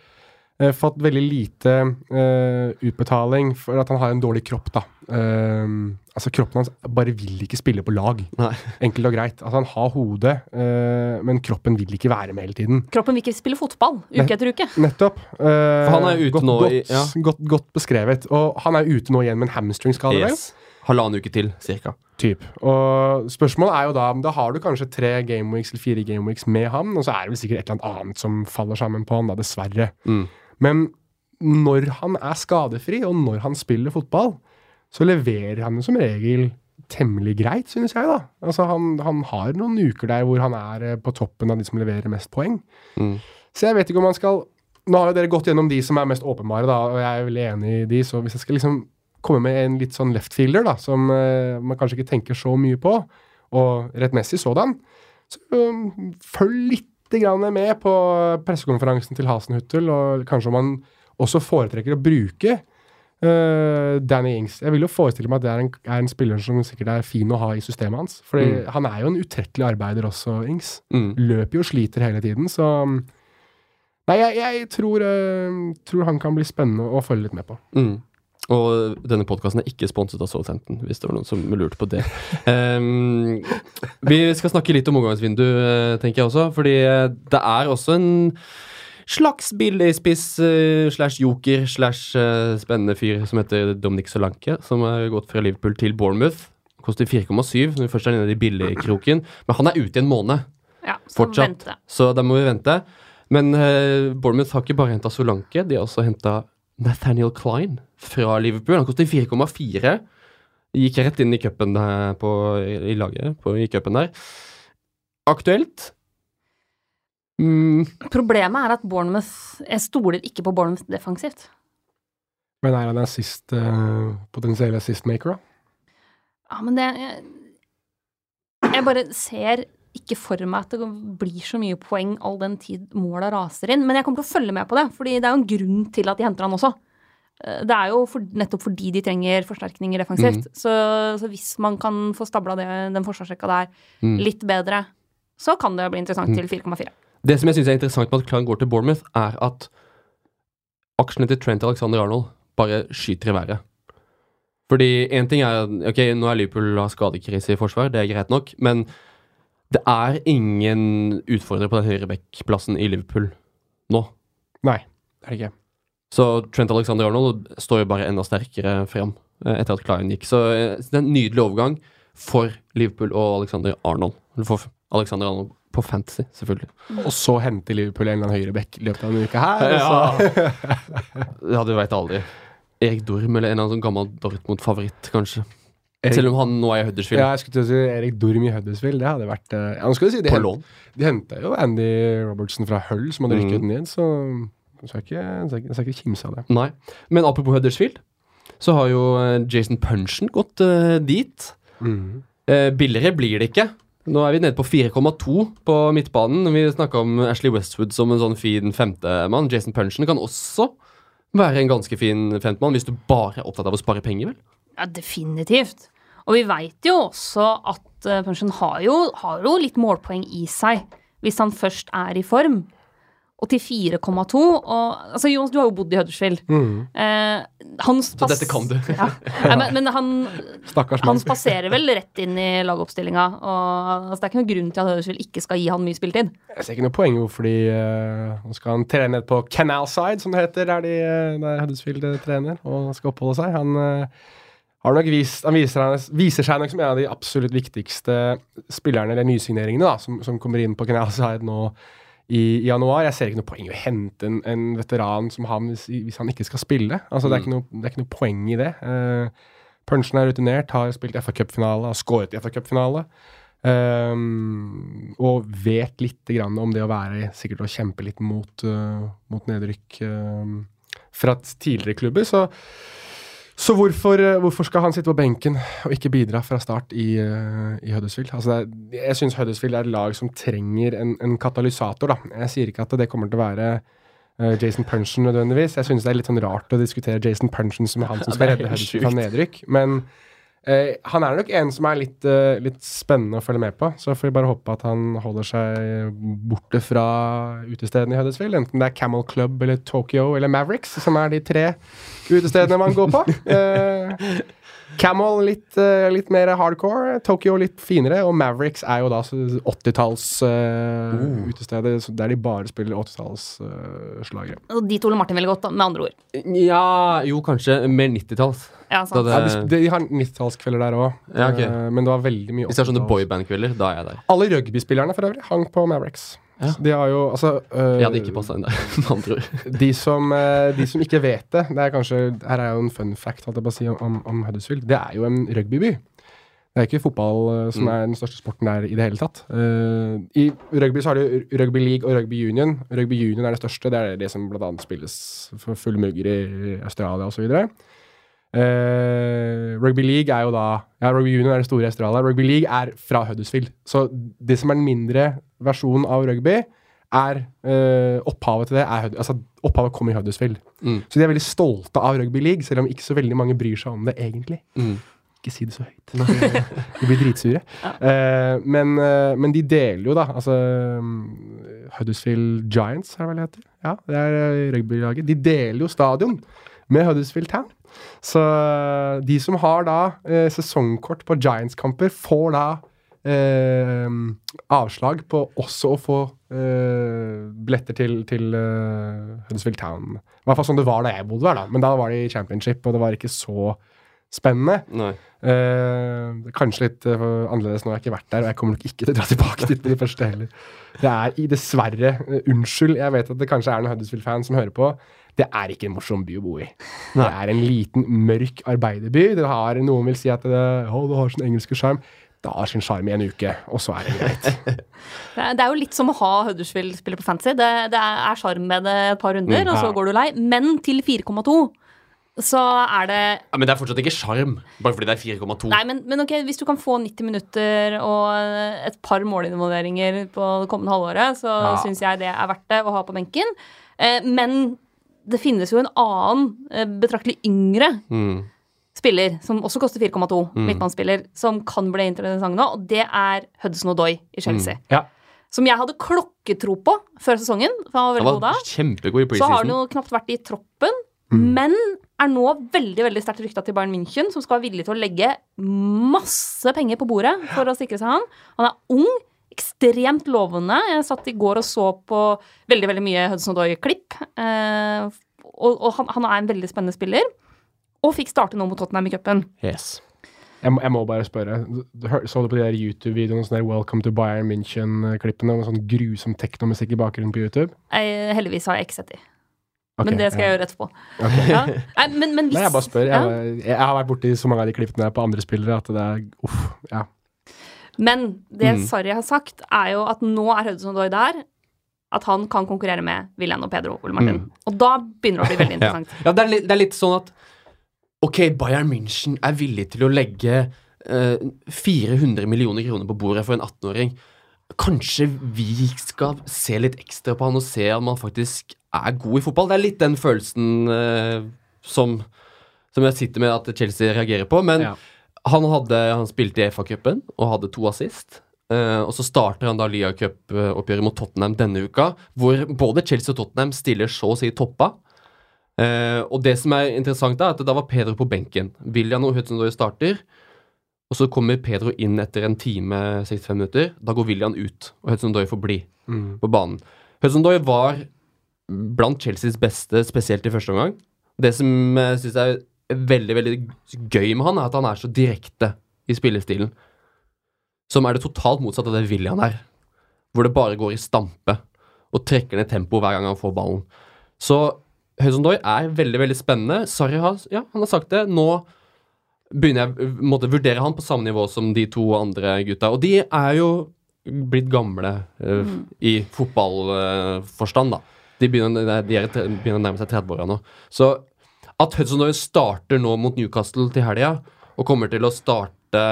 eh, fått veldig lite eh, utbetaling for at han har en dårlig kropp, da. Eh, altså, kroppen hans bare vil ikke spille på lag. Nei. Enkelt og greit. Altså, han har hodet, eh, men kroppen vil ikke være med hele tiden. Kroppen vil ikke spille fotball uke etter uke. Nettopp. Eh, For han er ute godt, nå godt, i- ja. godt, godt beskrevet. Og han er ute nå igjen med en hamstringskade. Yes. Halvannen uke til, cirka. Typ. Og spørsmålet er jo da Da har du kanskje tre gameweeks eller fire gameweeks med ham, og så er det vel sikkert et eller annet annet som faller sammen på han, da, dessverre. Mm. Men når han er skadefri, og når han spiller fotball, så leverer han som regel temmelig greit, synes jeg, da. Altså, han, han har noen uker der hvor han er eh, på toppen av de som leverer mest poeng. Mm. Så jeg vet ikke om han skal Nå har jo dere gått gjennom de som er mest åpenbare, da, og jeg er veldig enig i de, så hvis jeg skal liksom komme med en litt sånn left fielder, da, som uh, man kanskje ikke tenker så mye på, og rettmessig sådan, så um, følg litt grann med på pressekonferansen til Hasenhuttel, og kanskje om han også foretrekker å bruke uh, Danny Ings. Jeg vil jo forestille meg at det er en, er en spiller som sikkert er fin å ha i systemet hans. For Mm. han er jo en utrettelig arbeider også, Ings. Mm. Løper jo og sliter hele tiden, så Nei, jeg, jeg tror, uh, tror han kan bli spennende å følge litt med på. Mm. Og denne podkasten er ikke sponset av Southampton, hvis det var noen som lurte på det. Um, vi skal snakke litt om overgangsvindu, eh, tenker jeg også. Fordi eh, det er også en slags billigspiss uh, slash joker slash eh, spennende fyr som heter Dominic Solanke, som har gått fra Liverpool til Bournemouth. Koster 4,7 når vi først er inne i billigkroken. Men han er ute i en måned. Ja, så Fortsatt. vente. Så da må vi vente. Men uh, Bournemouth har ikke bare henta Solanke, de har også henta Nathaniel Klein fra Liverpool. Han koster 4,4. Gikk rett inn i cupen i laget på, i cupen der. Aktuelt? Mm, Problemet er at Bournemouth Jeg stoler ikke på Bournemouth defensivt. Men er han assist, uh, potensiell assist-maker, da? Ja, men det jeg, jeg bare ser ikke for meg at det blir så mye poeng all den tid måla raser inn. Men jeg kommer til å følge med på det, fordi det er jo en grunn til at de henter han også. Eh, det er jo for, nettopp fordi de trenger forsterkninger defensivt. Så, så hvis man kan få stabla det, den forsvarsrekka der Mm. litt bedre, så kan det bli interessant til 4,4. Det som jeg syns er interessant med at Klein går til Bournemouth, er at aksjene til Trent Alexander Arnold bare skyter i været. Fordi én ting er Ok, nå er Liverpool har skadekrise i forsvar, det er greit nok, men det er ingen utfordrere på den høyrebackplassen i Liverpool nå. Nei, det er det ikke. Så Trent Alexander Arnold står jo bare enda sterkere fram eh, etter at Klein gikk. Så eh, det er en nydelig overgang for Liverpool og Alexander Arnold. Eller for Alexander Arnold på Fantasy, selvfølgelig. Og så henter Liverpool en eller annen høyreback i løpet av en uke her. så- Ja, du veit aldri. Erik Dorm eller en eller annen sånn gammel Dortmund-favoritt, kanskje. Erik- Selv om han nå er i Huddersfield. Ja, jeg skulle til å si Erik Dorm i Huddersfield. Det hadde vært eh, Ja, nå skal du si De, på hent, lån. de henta jo Andy Robertson fra Hull, som hadde rykket Mm. ned, så skal ikke, skal ikke, jeg skal ikke kimse av det. Nei. Men apropos Huddersfield, så har jo eh, Jason Punchen gått uh, dit. Eh, billigere blir det ikke. Nå er vi nede på 4,2 på midtbanen. Vi snakka om Ashley Westwood som en sånn fin femtemann. Jason Punchen kan også være en ganske fin femtemann, hvis du bare er opptatt av å spare penger, vel? Ja, definitivt. Og vi veit jo også at uh, Punchen har jo, har jo litt målpoeng i seg, hvis han først er i form. Og til 4,2 og Altså, Jonas, du har jo bodd i Huddersfield. Eh, han Så dette kan du. ja. Nei, men, men han, Stakkars han mann. spaserer vel rett inn i lagoppstillinga. Og altså, det er ikke noen grunn til at Huddersfield ikke skal gi han mye spilletid. Jeg ser ikke noe poeng i hvorfor de uh, Nå skal han trene på Canal Side, som det heter, der, de, eh, der Huddersfield eh, trener, og skal oppholde seg. Han uh, har nok vist, han viser, viser seg nok som en av de absolutt viktigste spillerne, eller nysigneringene, da, som, som kommer inn på Canal Side nå i, i januar. Jeg ser ikke noe poeng i å hente en, en veteran som han hvis, hvis han ikke skal spille. Altså, det, er ikke noe, det er ikke noe poeng i det. Uh, Punchen er rutinert, har spilt FA Cup-finale, har skåret i FA Cup-finale. Um, og vet litt grann om det å være sikkert å kjempe litt mot, uh, mot nedrykk uh, fra tidligere klubber. Så, så hvorfor, uh, hvorfor skal han sitte på benken og ikke bidra fra start i, uh, i Huddersfield? Altså er, jeg syns Huddersfield er et lag som trenger en, en katalysator. Da. Jeg sier ikke at det kommer til å være uh, Jason Punchen nødvendigvis. Jeg syns det er litt sånn rart å diskutere Jason Punchen som han som skal er redde Huddersfield fra nedrykk. Men Eh, han er nok en som er litt, eh, litt spennende å følge med på. Så får vi bare håpe at han holder seg borte fra utestedene i Huddersfield. Enten det er Camel Club eller Tokyo eller Mavericks, som er de tre utestedene man går på. Eh, Camel litt, eh, litt mer hardcore, Tokyo litt finere, og Mavericks er jo da 80-talls uh, utestedet der de bare spiller 80-tallsslagere. Og de Ole Martin veldig godt, da, med andre ord. Ja, jo, kanskje mer 90-talls. Ja, det- ja, de, de har 90-tallskvelder der òg, Ja, ok. men det var veldig mye Hvis det er sånne 80-talls. boyband-kvelder, da er jeg der. Alle rugbyspillerne for øvrig hang på Mavericks. Ja. De har jo altså øh, Jeg hadde ikke passa inn der, med andre ord. de, som, øh, de som ikke vet det, det er kanskje Her er jo en fun fact holdt jeg på å si, om, om Huddersfield. Det er jo en rugbyby. Det er ikke fotball øh, som Mm. er den største sporten der i det hele tatt. Uh, I rugby så har du rugby league og rugby union. Rugby union er det største. Det er det som bl.a. spilles for fullmugger i Australia osv. Uh, rugby league er jo da Ja, rugby union er det store i Australia. Rugby league er fra Huddersfield. Så det som er den mindre versjonen av rugby, er uh, opphavet til det er, altså, Opphavet kommer i Huddersfield. Mm. Så de er veldig stolte av rugby league, selv om ikke så veldig mange bryr seg om det egentlig. Mm. Ikke si det så høyt. de blir dritsure. Eh, men, eh, men de deler jo, da. Altså um, Huddersfield Giants, er det vel det heter? Ja, det er rugbylaget. De deler jo stadion med Huddersfield Town. Så eh, de som har da eh, sesongkort på Giants-kamper, får da eh, avslag på også å få eh, billetter til, til eh, Huddersfield Town. I hvert fall sånn det var da jeg bodde der, da. Men da var det i championship, og det var ikke så spennende. Eh, kanskje litt eh, annerledes nå, jeg har ikke vært der, og jeg kommer nok ikke til å dra tilbake dit med det første heller. Det er i dessverre uh, Unnskyld, jeg vet at det kanskje er noen Huddersfield-fans som hører på. Det er ikke en morsom by å bo i. Det er en liten, mørk arbeiderby. Det har, noen vil si at det, oh, det har sin engelske sjarm. Det har sin sjarm i en uke, og så er det greit. Det er, er jo litt som å ha Huddersfield-spiller på fantasy. Det, det er sjarm med det et par runder, Mm, og så går du lei. Men til 4,2 så er det Ja, men det er fortsatt ikke sjarm, bare fordi det er 4,2. Nei, men, men ok, hvis du kan få 90 minutter og et par målinvolveringer på det kommende halvåret, så Ja. syns jeg det er verdt det å ha på benken. Eh, men det finnes jo en annen, eh, betraktelig yngre Mm. spiller, som også koster 4,2, Mm. midtbanespiller, som kan bli interessant nå, og det er Hudson Odoi i Chelsea. Ja. Som jeg hadde klokketro på før sesongen, for han var veldig god da. kjempegod i Så har han jo knapt vært i troppen, Mm. men er nå veldig veldig sterkt rykta til Bayern München, som skal være villig til å legge masse penger på bordet for å sikre seg han. Han er ung, ekstremt lovende. Jeg satt i går og så på veldig veldig mye Hudson Doy-klipp. Eh, og og han, han er en veldig spennende spiller. Og fikk starte nå mot Tottenham i cupen. Yes. Jeg, må- jeg må bare spørre. Du Så du på de der YouTube-videoene, sånne der Welcome to Bayern München-klippene med sånn grusom teknomusikk i bakgrunnen på YouTube? Jeg, heldigvis har jeg ikke sett de, Okay, men det skal ja. jeg gjøre etterpå. Okay. Ja. Nei, men, men hvis, Nei, jeg bare spør. Jeg, jeg har vært borti så mange av de klippene på andre spillere at det er uff. Ja. Men det Mm. Sarri har sagt, er jo at nå er Hudson Odoi der. At han kan konkurrere med William og Pedro Ole Martin. Mm. Og da begynner det å bli veldig Ja. interessant. ja, det er, litt, det er litt sånn at Ok, Bayern München er villig til å legge eh, 400 millioner kroner på bordet for en 18-åring. Kanskje vi skal se litt ekstra på han og se om han faktisk er god i fotball. Det er litt den følelsen eh, som, som jeg sitter med at Chelsea reagerer på. Men Ja. Han, hadde, han spilte i FA-cupen og hadde to assist. Uh, og så starter han da Lia Cup-oppgjøret mot Tottenham denne uka, hvor både Chelsea og Tottenham stiller så å si toppa. Uh, og det som er interessant, er at da var Pedro på benken. William og Hudson Doy starter. Og så kommer Pedro inn etter en time 65 minutter. Da går William ut, og Hudson Doy får bli Mm. på banen. Hudson Doy var blant Chelseas beste, spesielt i første omgang. Det som jeg syns er veldig veldig gøy med han, er at han er så direkte i spillestilen. Som er det totalt motsatt av det William er. Hvor det bare går i stampe og trekker ned tempoet hver gang han får ballen. Så Høysondoy er veldig veldig spennende. Sarri har, ja, han har sagt det. Nå begynner jeg å måtte vurdere han på samme nivå som de to andre gutta. Og de er jo blitt gamle eh, i fotballforstand, da. De begynner, de er, begynner å nærme seg 30-åra nå. Så at Hudson Doyle starter nå mot Newcastle til helga, og kommer til å starte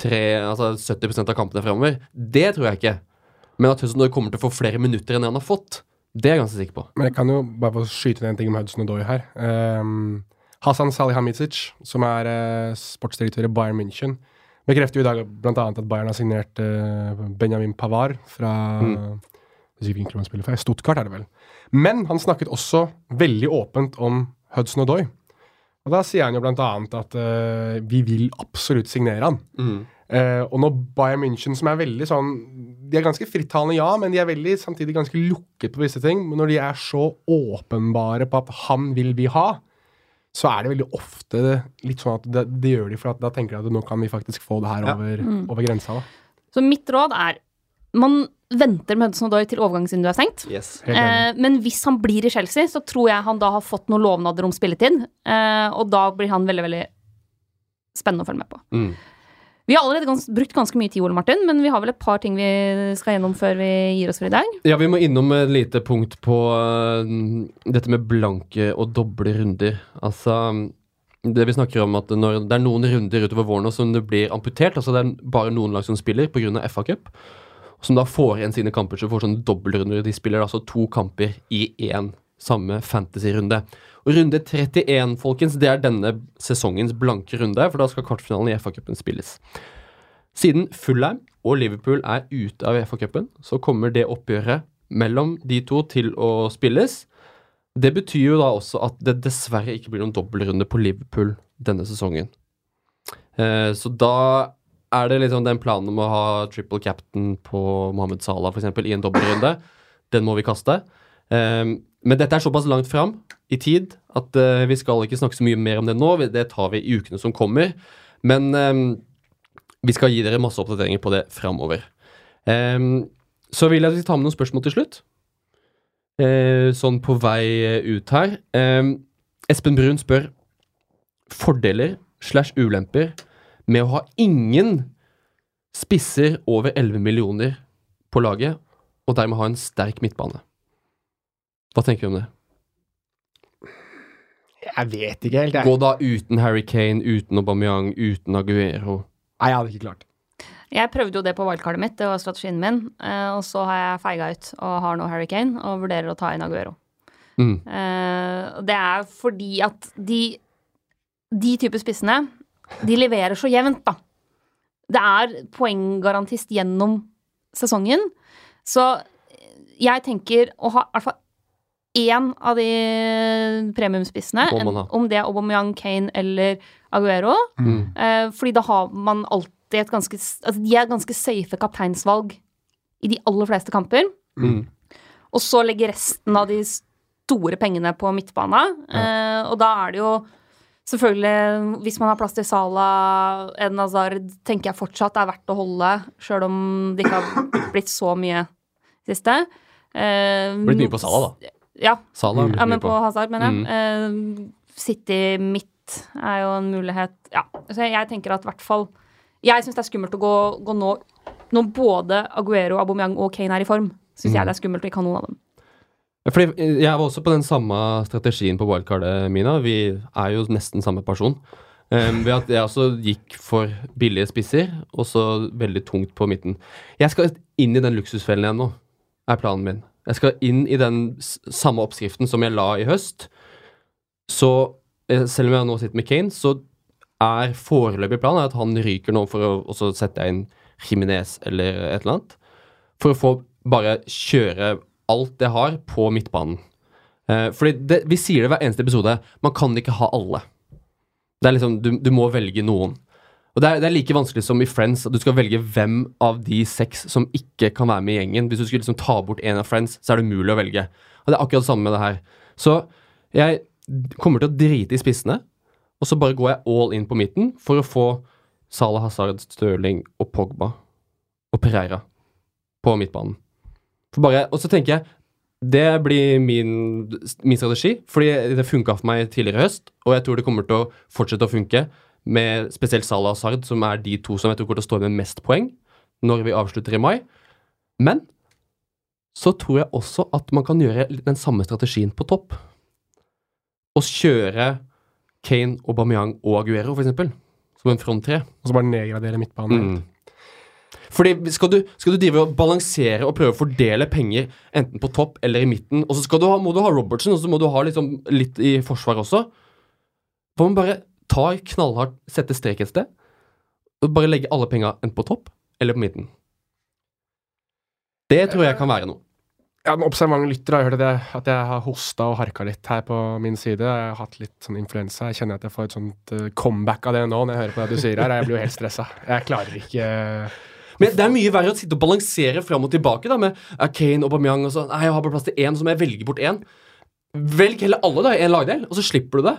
tre, altså 70% av kampene fremover, det tror jeg ikke. Men at Hudson Doyle kommer til å få flere minutter enn han har fått, det er jeg ganske sikker på. Men jeg kan jo bare få skyte ned en ting om Hudson Doyle her. Um, Hasan Salihamidzic, som er uh, sportsdirektør i Bayern München, bekrefter jo i dag bl.a. at Bayern har signert uh, Benjamin Pavard fra Mm. Stuttgart er det vel. Men han snakket også veldig åpent om Hudson Odoi. Og da sier han jo annet at uh, vi vil absolutt signere han. Eh, og når Bayern München, som er veldig sånn De er ganske frittalende, ja, men de er veldig samtidig ganske lukket på visse ting. Men når de er så åpenbare på at 'han vil vi ha', så er det veldig ofte litt sånn at det, det gjør de, for at da tenker de at nå kan vi faktisk få det her Ja. over, over grensa. da. Så mitt råd er man venter med Hudson Odoi til overgangsvinduet er stengt. Yes. Eh, men hvis han blir i Chelsea, så tror jeg han da har fått noen lovnader om spilletid. Eh, og da blir han veldig, veldig spennende å følge med på. Mm. Vi har allerede gans brukt ganske mye tid, Ole Martin, men vi har vel et par ting vi skal gjennom før vi gir oss for i dag. Ja, vi må innom et lite punkt på uh, dette med blanke og doble runder. Altså Det vi snakker om at når det er noen runder utover våren som det blir amputert, altså det er bare noen lag som spiller pga. FA Cup, som da får igjen sine kamper, så får sånne dobbeltrunder. De spiller altså to kamper i én samme fantasy-runde. Og runde 31, folkens, det er denne sesongens blanke runde, for da skal kvartfinalen i FA-cupen spilles. Siden Fulheim og Liverpool er ute av FA-cupen, så kommer det oppgjøret mellom de to til å spilles. Det betyr jo da også at det dessverre ikke blir noen dobbeltrunde på Liverpool denne sesongen. Eh, så da er det liksom den planen om å ha triple captain på Mohammed Salah eksempel, i en dobbeltrunde. Den må vi kaste. Um, men dette er såpass langt fram i tid at uh, vi skal ikke snakke så mye mer om det nå. Det tar vi i ukene som kommer. Men um, vi skal gi dere masse oppdateringer på det framover. Um, så vil jeg at vi tar med noen spørsmål til slutt. Uh, sånn på vei ut her. Espen Brun spør fordeler slash ulemper med å ha ingen spisser over 11 millioner på laget, og dermed ha en sterk midtbane. Hva tenker du om det? Jeg vet ikke helt, jeg. Gå da uten Harry Kane, uten Aubameyang, uten Aguero. Nei, jeg hadde ikke klart. Jeg prøvde jo det på wildcardet mitt, det var strategien min. eh, og så har jeg feiga ut og har nå Harry Kane og vurderer å ta inn Aguero. Mm. Eh, det er fordi at de De type spissene, de leverer så jevnt, da. Det er poenggarantist gjennom sesongen. Så jeg tenker å ha i hvert fall én av de premiumspissene, en- om det er Aubameyang, Kane eller Aguero. Mm. Eh, fordi da har man alltid et ganske Altså, de er ganske safe kapteinsvalg i de aller fleste kamper. Mm. Og så legger resten av de store pengene på midtbana. Eh, og da er det jo selvfølgelig Hvis man har plass til Salah, Eden Hazard, tenker jeg fortsatt er verdt å holde, sjøl om det ikke har blitt så mye siste. Eh, Blitt mye på Salah, da. Ja, Salah ja, men på på. Hazard, mener jeg. Eh, City midt er jo en mulighet. Ja, så jeg tenker at i hvert fall Jeg syns det er skummelt å gå, gå nå når både Aguero, Aubameyang og Kane er i form. Syns jeg det er skummelt å ikke ha noen av dem. Fordi eh, Jeg var også på den samme strategien på wildcardet, Mina. Vi er jo nesten samme person. Um, ved at jeg også gikk for billige spisser, og så veldig tungt på midten. Jeg skal inn i den luksusfellen igjen nå, er planen min. Jeg skal inn i den samme oppskriften som jeg la i høst. Så eh, selv om jeg nå sitter med Kane, så er foreløpig planen at han ryker nå for å og sette inn Jiminez eller et eller annet. For å få bare kjøre alt det har på midtbanen. Eh, fordi det, Vi sier det hver eneste episode. Man kan ikke ha alle. Det er liksom, Du, du må velge noen. Og det er, det er like vanskelig som i Friends at du skal velge hvem av de seks som ikke kan være med i gjengen. Hvis du skulle liksom ta bort en av Friends, så er det umulig å velge. Og det er akkurat det samme med det her. Så jeg kommer til å drite i spissene, og så bare går jeg all in på midten for å få Salah Hazard, Stirling og Pogba og Pereira på midtbanen. For bare, og så tenker jeg det blir min, min strategi, fordi det funka for meg tidligere i høst, og jeg tror det kommer til å fortsette å funke med spesielt Salah og Sard, som er de to som jeg tror kommer til å stå med mest poeng når vi avslutter i mai. Men så tror jeg også at man kan gjøre den samme strategien på topp. Og kjøre Kane, Aubameyang og Aguero, eksempel. Som en front tre. Og så bare nedgradere midtbanen. Mm. Fordi skal du, skal du drive og balansere og prøve å fordele penger enten på topp eller i midten, og så du ha, må du ha Robertsen, og så må du ha liksom litt i forsvar også Får man bare ta knallhardt, sette strek et sted, og bare legge alle penga enten på topp eller på midten. Det tror jeg kan være noe. Ja, Den observante lytter har hørt at jeg, at jeg har hosta og harka litt her på min side. Jeg har hatt litt sånn influensa. Jeg kjenner at jeg får et sånt eh, comeback av det nå når jeg hører på det du sier her. Jeg blir jo helt stressa. Jeg klarer ikke Men det er mye verre å sitte og balansere fram og tilbake da med Kane og Aubameyang og sånn. Nei, jeg har bare plass til én, så må jeg velge bort én. Velg heller alle da i en lagdel, og så slipper du det.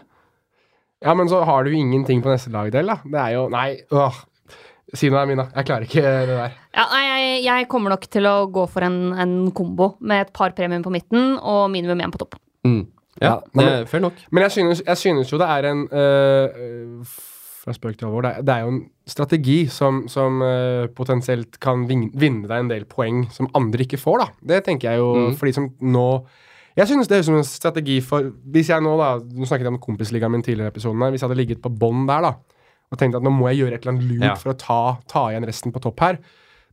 Ja, men så har du jo ingenting på neste lagdel, da. Det er jo Nei, åh. Si noe, Mina. Jeg klarer ikke det der. Ja, nei, jeg, jeg kommer nok til å gå for en, en kombo med et par premium på midten og minimum én på topp. Mm. Ja, Ja, det men- fair nok. Men jeg synes, jeg synes jo det er en øh, øh, Fra spøk til alvor. Det er, det er jo en strategi som, som uh, potensielt kan vin, vinne deg en del poeng som andre ikke får, da. Det tenker jeg jo Mm. for de som nå Jeg synes det er som en strategi for Hvis jeg nå, da Nå snakket jeg om kompisligaen min tidligere i episoden her. Hvis jeg hadde ligget på bånn der, da, og tenkt at nå må jeg gjøre et eller annet lurt Ja. for å ta, ta igjen resten på topp her,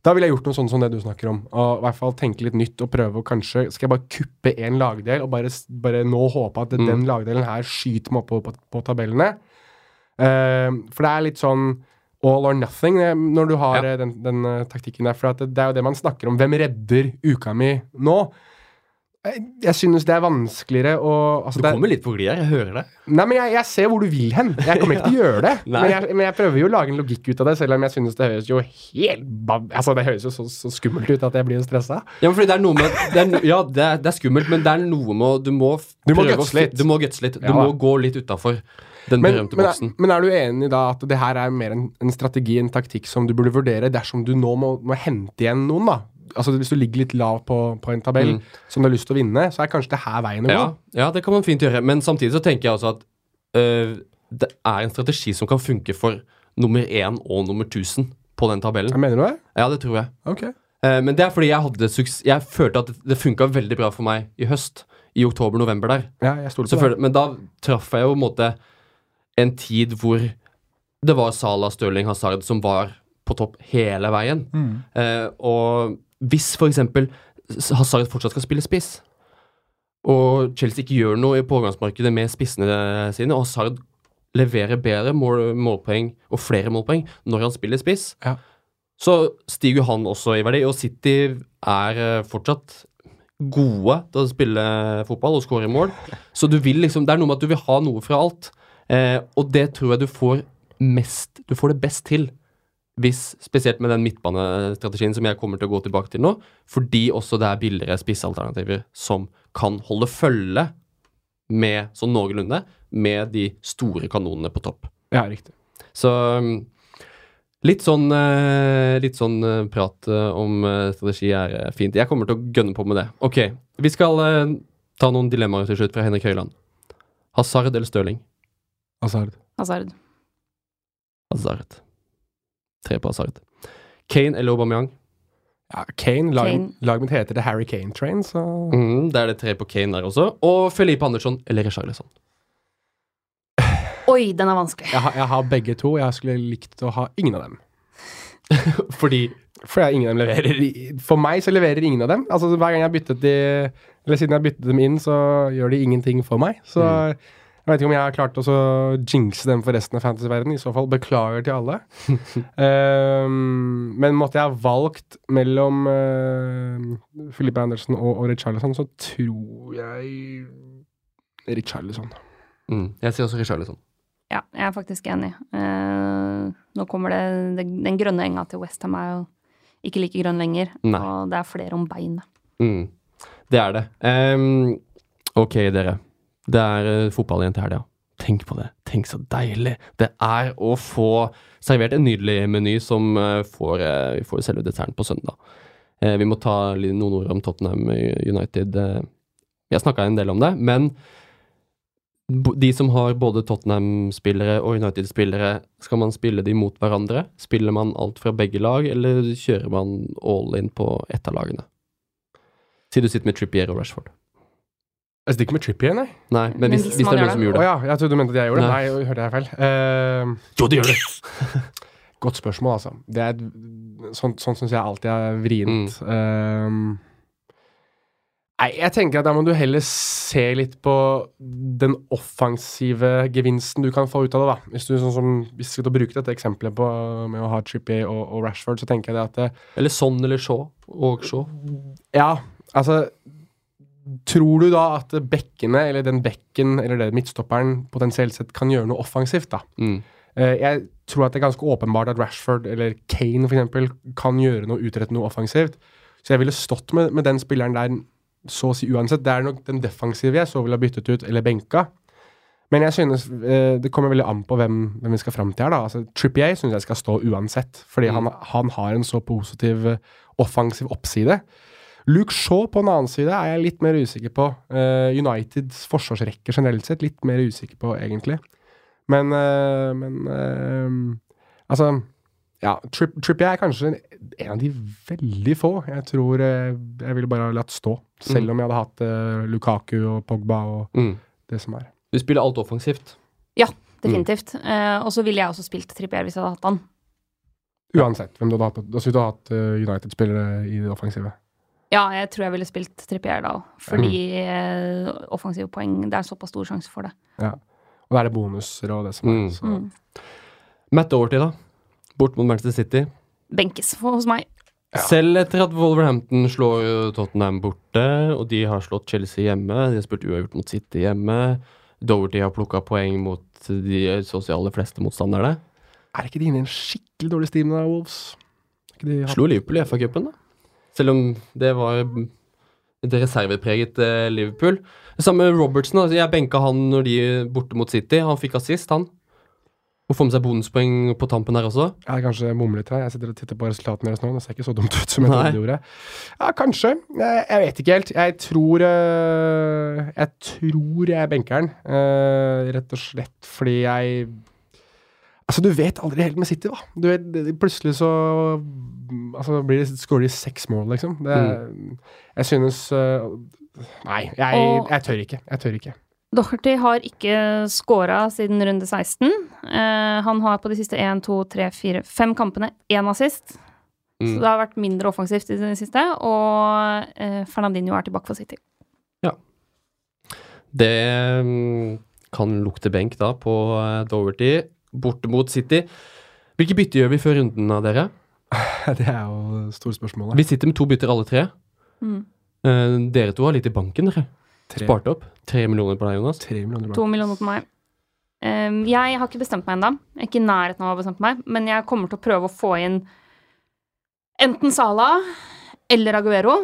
da ville jeg gjort noe sånn som det du snakker om. Og i hvert fall tenke litt nytt og prøve å kanskje Skal jeg bare kuppe én lagdel og bare, bare nå håpe at Mm. den lagdelen her skyter meg opp på, på, på tabellene? Eh, for det er litt sånn all or nothing når du har Ja. eh, den, den uh, taktikken der. For at det, det er jo det man snakker om. Hvem redder uka mi nå? Jeg, jeg synes det er vanskeligere å altså Du kommer er- litt på glid her, jeg hører det. Nei, men jeg, jeg ser hvor du vil hen. Jeg kommer ikke til å gjøre det. Men, jeg, men jeg prøver jo å lage en logikk ut av det, selv om jeg synes det høres jo helt. Altså, det høres jo så, så skummelt ut at jeg blir stressa. Ja, men fordi det er noe med det er, Ja, det er, det er skummelt, men det er noe med Du må Du må gutse litt. Du må gutse litt. Du Ja, må gå litt utafor den Men, berømte men, boksen. er, men er du enig da at det her er mer en, en strategi, en taktikk, som du burde vurdere dersom du nå må, må hente igjen noen, da? Altså Hvis du ligger litt lav på, på en tabell Mm. som du har lyst til å vinne, så er kanskje det her veien å gå. Ja, ja, det kan man fint gjøre. Men samtidig så tenker jeg altså at øh, det er en strategi som kan funke for nummer én og nummer 1000 på den tabellen. Jeg mener du det? Ja, det tror jeg. Ok. Uh, men det er fordi jeg Jeg følte at det, det funka veldig bra for meg i høst. I oktober-november der. Ja, jeg stoler på det. men da traff jeg jo på en måte en tid hvor det var Salah, Stirling, Hazard som var på topp hele veien. Mm. Eh, og hvis for eksempel Hazard fortsatt skal spille spiss, og Chelsea ikke gjør noe i pågangsmarkedet med spissene sine, og Hazard leverer bedre mål, målpoeng og flere målpoeng når han spiller spiss, Ja. så stiger han også i verdi. Og City er eh, fortsatt gode til å spille fotball og skåre mål. Så du vil liksom, det er noe med at du vil ha noe fra alt. Eh, og det tror jeg du får mest Du får det best til hvis, spesielt med den midtbanestrategien som jeg kommer til å gå tilbake til nå, fordi også det er billigere spissalternativer som kan holde følge med, sånn noenlunde, med de store kanonene på topp. Ja, riktig. Så um, litt sånn, eh, litt sånn eh, prat eh, om strategi er fint. Jeg kommer til å gønne på med det. Ok, vi skal ta noen dilemmaer til slutt fra Henrik Høiland. Hazard eller Stirling? Hazard. Hazard. Hazard. Tre på Hazard. Kane eller Aubameyang? Ja, Kane. Lag, Kane. Laget mitt heter The Harry Kane Train, så Mm, det er det tre på Kane der også. Og Felipe Andersson eller Richarlison? Oi, den er vanskelig. jeg, har- jeg har begge to. Jeg skulle likt å ha ingen av dem. Fordi For ingen av dem leverer For meg så leverer ingen av dem. Altså Hver gang jeg har byttet de Eller siden jeg har byttet dem inn, så gjør de ingenting for meg. Så Mm. Jeg vet ikke om jeg har klart å jinxe dem for resten av fantasyverdenen. I så fall beklager til alle. um, men måtte jeg ha valgt mellom uh, Filippe Andersen og, og Richarlison, så tror jeg Richarlison. mm, Jeg sier også Richarlison. Ja, jeg er faktisk enig. Uh, nå kommer det, det Den grønne enga til Westham er jo ikke like grønn lenger. Nei. Og det er flere om beinet. Mm, det er det. Um, ok, dere. Det er uh, fotball igjen til helga. Tenk på det. Tenk så deilig det er å få servert en nydelig meny som eh, får, eh, vi får selve desserten på søndag. Eh, vi må ta noen ord om Tottenham United. Eh, vi har snakka en del om det, men de som har både Tottenham-spillere og United-spillere, skal man spille de mot hverandre? Spiller man alt fra begge lag, eller kjører man all in på ett av lagene? Si du sitter med Trippier og Rashford. Jeg stikker med Trippier, nei. Nei, men Men hvis, hvis hvis det er noen som gjorde gjør det. ja, jeg trodde du mente at jeg gjorde det. Nei. Nei, hørte jeg feil. Uh, Jo, det gjør det! Godt spørsmål, altså. Det er, sånt sånn syns jeg alltid er vrient. Ehm, nei, jeg tenker at da må du heller se litt på den offensive gevinsten du kan få ut av det, da. Hvis du sånn som, hvis du skal bruke dette eksempelet på, med å ha Trippier og, og Rashford, så tenker jeg det at det, Eller sånn eller så. Og så. Ja, altså Tror du da at bekkene, eller den bekken, eller det midtstopperen, potensielt sett kan gjøre noe offensivt, da? Mm. Eh, jeg tror at det er ganske åpenbart at Rashford eller Kane eksempel, kan gjøre noe, utrette noe offensivt. Så jeg ville stått med, med den spilleren der så å si uansett. Det er nok den defensive jeg så ville ha byttet ut eller benka. Men jeg synes eh, det kommer veldig an på hvem, hvem vi skal fram til her. da. Altså, Trippier syns jeg skal stå uansett, fordi Mm. han, han har en så positiv offensiv oppside. Luke Shaw på den annen side er jeg litt mer usikker på. Uh, Uniteds forsvarsrekke generelt sett litt mer usikker på, egentlig. Men, uh, men uh, Altså, ja. Tripp, Trippier er kanskje en, en av de veldig få jeg tror jeg ville bare latt stå. Selv Mm. om jeg hadde hatt Lukaku og Pogba og Mm. det som er. Du spiller alt offensivt. Ja, Definitivt. Eh, og så ville jeg også spilt Trippier hvis jeg hadde hatt han. Uansett hvem du hadde hatt. Da skulle du ha hatt United-spillere i det offensive. Ja, jeg tror jeg ville spilt Trippier da, fordi mm. offensive poeng Det er såpass stor sjanse for det. Ja. Og da er det bonuser og det som er. Mm. Så. Mm. Matt Doherty, da. Bort mot Manchester City. Benkes hos meg. Ja. Selv etter at Wolverhampton slår Tottenham borte, og de har slått Chelsea hjemme, de har spilt uavgjort mot City hjemme, Doverty har plukka poeng mot de så å si aller fleste motstanderne. Er ikke de inne i en skikkelig dårlig steam, da, Wolves? Slo Liverpool i FA-cupen, da. Selv om det var et reservepreget eh, Liverpool. Det samme med Robertson. Altså, jeg benka han når de borte mot City. Han fikk assist, han. Og får med seg bonuspoeng på tampen her også. Jeg er kanskje mumlet her. Jeg sitter og titter på resultatene deres nå. Det ser ikke så dumt ut som jeg trodde det gjorde. Ja, kanskje. Jeg, jeg vet ikke helt. Jeg tror øh, Jeg tror jeg benker den. rett og slett fordi jeg Altså, du vet aldri helt med City, da. Du vet, plutselig så Altså, blir det skårer de seks mål, liksom. Det, Jeg synes uh, Nei, jeg, Og- jeg tør ikke. Jeg tør ikke. Doherty har ikke scora siden runde 16. Uh, han har på de siste 1, 2, 3, 4, 5 kampene én assist. Så Mm. det har vært mindre offensivt i det siste. Og uh, Fernandinho er tilbake for City. Ja. Det um, kan lukte benk da på Doherty. Borte mot City. Hvilke bytte gjør vi før runden av dere? Det er jo store spørsmålet. Vi sitter med to bytter alle tre. Mm. Eh, dere to har litt i banken, dere. Tre, Sparte opp. Tre millioner på deg, Jonas. tre millioner To millioner på meg. Um, jeg har ikke bestemt meg ennå. Ikke i nærheten av å ha bestemt meg, men jeg kommer til å prøve å få inn enten Sala eller Aguero.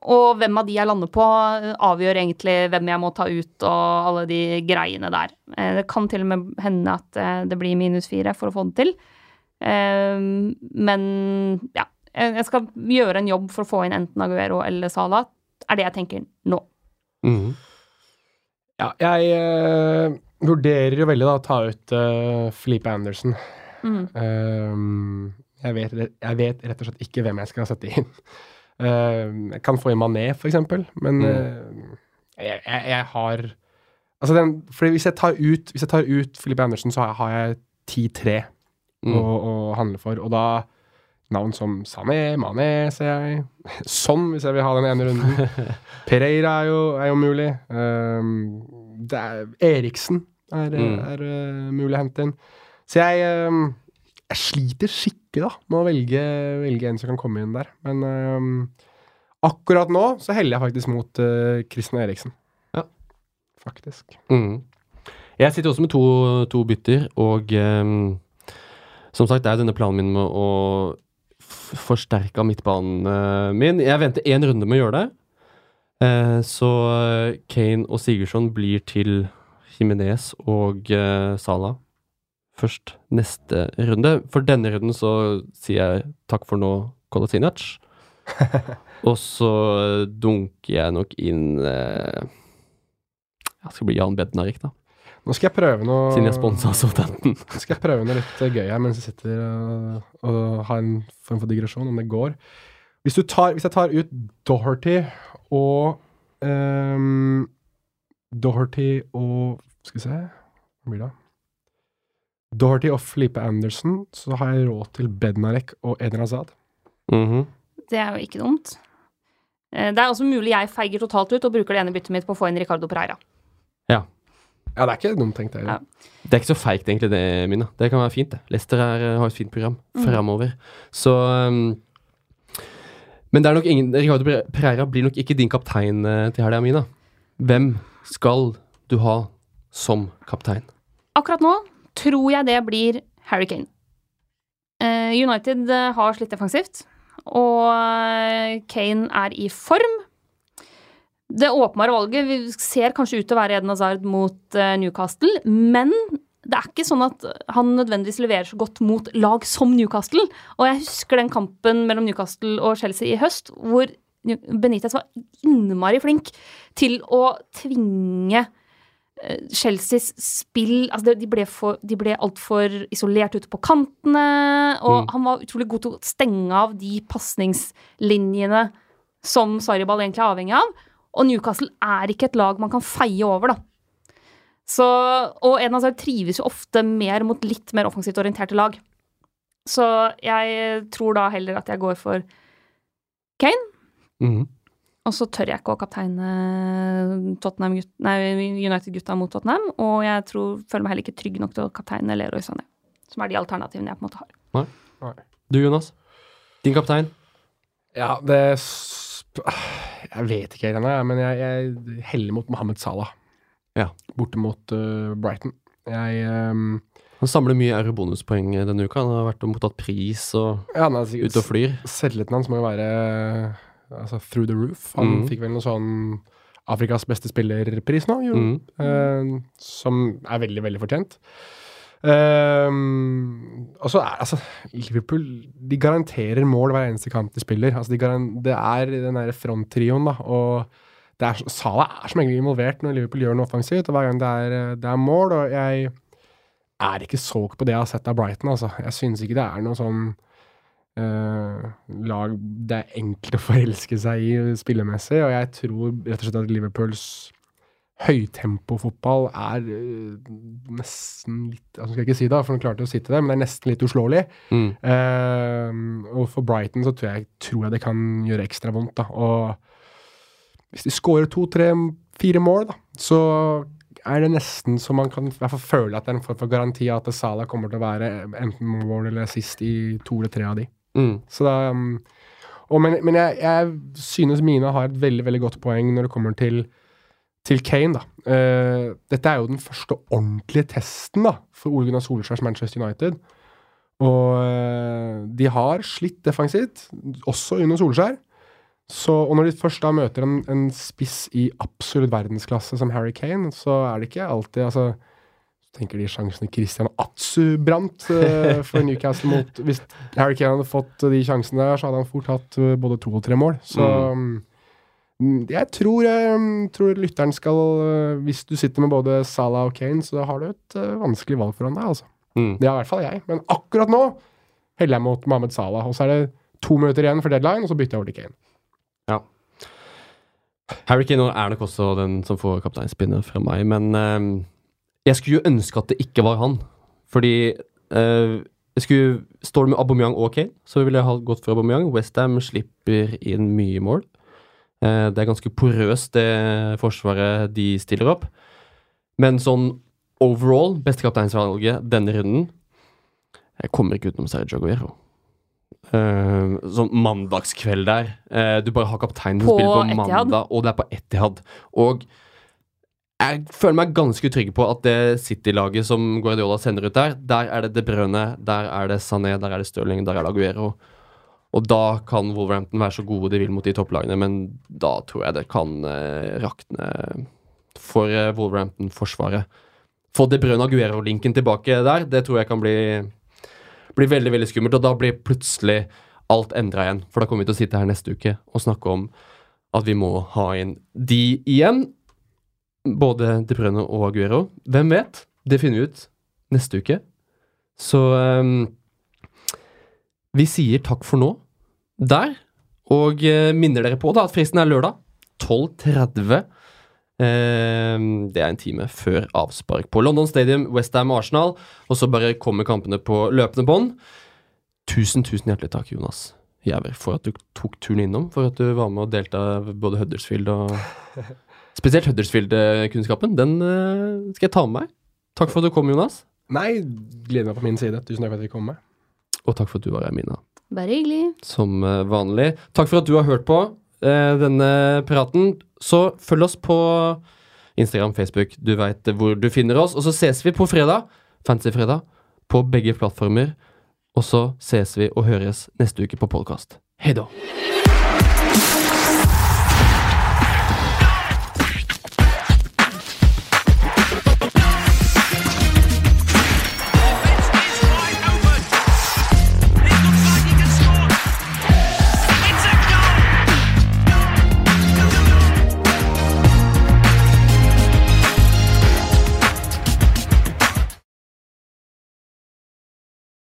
Og hvem av de jeg lander på, eh, avgjør egentlig hvem jeg må ta ut og alle de greiene der. Eh, Det kan til og med hende at eh, det blir minus fire for å få det til. Um, men ja. Jeg jeg skal gjøre en jobb for å få inn enten Aguero eller Sala. Er det jeg tenker nå. Mm. Ja, jeg uh, vurderer jo veldig da å ta ut uh, Felipe Anderson. Mm. Um, jeg, vet, jeg vet rett og slett ikke hvem jeg skal sette inn. Ehm, jeg kan få i Mané, for eksempel, men Mm. eh, jeg, jeg, jeg har Altså den, fordi hvis jeg tar ut Hvis jeg tar ut Felipe Andersen, så har jeg, 10-3 Mm. å, å handle for. Og da navn som Sané, Mané, ser jeg. Sånn, hvis jeg vil ha den ene runden. Pereira er jo, er jo mulig. Um, det er, Eriksen er, Mm. er uh, mulig å hente inn. Så jeg, um, jeg sliter skikkelig da, med å velge, velge en som kan komme inn der. Men uh, akkurat nå så heller jeg faktisk mot uh, Christian Eriksen. Ja. Faktisk. Mm. Jeg sitter også med to, to bytter, og um, som sagt, det er denne planen min med å forsterke midtbanen uh, min. Jeg venter én runde med å gjøre det. Eh, så Kane og Sigurdsson blir til Jimenez og uh, Sala først neste runde. For denne runden så sier jeg takk for nå, Kolasinac. og så eh, dunker jeg nok inn eh, Jeg skal bli Jan Bednarik, da. Nå skal jeg prøve noe Siden jeg sponsa Southampton. Nå skal jeg prøve noe litt eh, gøy her mens jeg sitter og, og har en form for digresjon, om det går. Hvis, du tar, hvis jeg tar ut Doherty og um, Doherty og Skal vi se Hva blir det? Doherty og Felipe Anderson, så har jeg råd til Bednarek og Edin Azad. Mm -hmm. Det er jo ikke dumt. Eh, Det er også mulig jeg feiger totalt ut og bruker det ene byttet mitt på å få inn Ricardo Pereira. Ja, ja, det er ikke dumt tenkt, det. Ja. Det er ikke så feigt, egentlig, det, Mina. Det kan være fint, det. Leicester er, har et fint program Mm. framover. Så um, Men det er nok ingen Ricardo Pereira blir nok ikke din kaptein eh, til helga, Mina. Hvem skal du ha som kaptein? Akkurat nå tror jeg det blir Harry Kane. Eh, United eh, har slitt defensivt, og eh, Kane er i form. Det åpenbare valget vi ser kanskje ut til å være Eden Hazard mot Newcastle, men det er ikke sånn at han nødvendigvis leverer så godt mot lag som Newcastle. Og jeg husker den kampen mellom Newcastle og Chelsea i høst, hvor Benitez var innmari flink til å tvinge Chelseas spill altså De ble, for, de ble altfor isolert ute på kantene, og Mm. han var utrolig god til å stenge av de pasningslinjene som Sarriball egentlig er avhengig av. Og Newcastle er ikke et lag man kan feie over, da. Så, og Eden Hazard trives jo ofte mer mot litt mer offensivt orienterte lag. Så jeg tror da heller at jeg går for Kane. Mhm. Og så tør jeg ikke å kapteine nei, United-gutta mot Tottenham. Og jeg tror, føler meg heller ikke trygg nok til å kapteine Leroy Sané. Som er de alternativene jeg på en måte har. Nei. Du, Jonas? Din kaptein? Ja, det sp- Jeg vet ikke helt ennå, men jeg, jeg heller mot Mohammed Salah. Ja. Borte mot uh, Brighton. Jeg um Han samler mye eurobonuspoeng denne uka. Han har vært og mottatt pris og Ja, ute og flyr. Selvtilliten hans må jo være altså, through the roof. Han mm. fikk vel noe sånn Afrikas beste spillerpris nå, jo. mm. Eh, som er veldig, veldig fortjent. Um, og så er altså Liverpool De garanterer mål hver eneste kamp de spiller. Altså de det er den derre fronttrioen, da. Og det er, Salah er som egentlig involvert når Liverpool gjør noe offensivt. Og hver gang det er, det er mål. Og jeg er ikke solgt på det jeg har sett av Brighton, altså. Jeg synes ikke det er noe sånn eh, lag det er enkelt å forelske seg i spillemessig. Og jeg tror rett og slett at Liverpools høytempofotball er eh, nesten litt altså skal jeg ikke si det, for han klarte å sitte der, men det er nesten litt uslåelig. Mm. Uh, og for Brighton så tror jeg, tror jeg det kan gjøre ekstra vondt. da, og hvis de skårer to-tre fire mål, da, så er det nesten så man kan i hvert fall føle at det er en form for garanti at Salah kommer til å være enten mål eller sist i to eller tre av de. Mm. Så da um, og Men, men jeg, jeg synes Mina har et veldig veldig godt poeng når det kommer til, til Kane. da. Uh, dette er jo den første ordentlige testen da, for Ole Gunnar Solskjærs Manchester United. Og uh, de har slitt defensivt, også under Solskjær. Så, og når de først da møter en, en spiss i absolutt verdensklasse som Harry Kane, så er det ikke alltid altså, tenker de sjansene Christian Atsu brant uh, for Newcastle mot Hvis Harry Kane hadde fått de sjansene der, så hadde han fort hatt uh, både to og tre mål. Så um, jeg tror, uh, tror lytteren skal Hvis du sitter med både Salah og Kane, så har du et vanskelig valg foran deg, altså. Mm. Det har i hvert fall jeg. Men akkurat nå heller jeg mot Mohammed Salah. Og så er det to minutter igjen for deadline, og så bytter jeg over til Kane. Ja. Harry Kane er nok også den som får kapteinspinnet fra meg, men jeg skulle jo ønske at det ikke var han. Fordi eh, jeg skulle, Står det med Aubameyang og Kane, så ville jeg ha gått for Aubameyang. Westham slipper inn mye mål. Eh, det er ganske porøst, det forsvaret de stiller opp. Men sånn overall, beste kapteinsvalget denne runden Jeg kommer ikke utenom Sergio Aguero. Uh, sånn mandagskveld der. Uh, du bare har kapteinen som spiller på mandag, og det er på Etihad. Og jeg føler meg ganske trygg på at det City-laget som Guardiola sender ut der, der er det De Brønne, der er det Sané, der er det Stirling, der er det Aguero. Og da kan Wolverhampton være så gode de vil mot de topplagene, men da tror jeg det kan uh, rakne for uh, Wolverhampton-forsvaret. Få De Brønne Aguero-linken tilbake der, det tror jeg kan bli bli veldig veldig skummelt, og da blir plutselig alt endra igjen. For da kommer vi til å sitte her neste uke og snakke om at vi må ha inn de igjen. Både De Bruyne og Aguero. Hvem vet? Det finner vi ut neste uke. Så um, vi sier takk for nå der, og uh, minner dere på da at fristen er lørdag 12.30. Uh, det er en time før avspark på London Stadium, Westham Arsenal. Og så bare kommer kampene på løpende bånd. Tusen, tusen hjertelig takk, Jonas Giæver, for at du tok turen innom. For at du var med og delte både Huddersfield og Spesielt Huddersfield-kunnskapen. Den uh, skal jeg ta med meg. Takk for at du kom, Jonas. Nei, gleder meg på min side. Tusen takk for at dere kom med. Og takk for at du var her, Mina. Bare hyggelig. Som uh, vanlig. Takk for at du har hørt på uh, denne praten. Så følg oss på Instagram, Facebook, du veit hvor du finner oss. Og så ses vi på fredag, Fancy-fredag, på begge plattformer. Og så ses vi og høres neste uke på podkast. Hei da.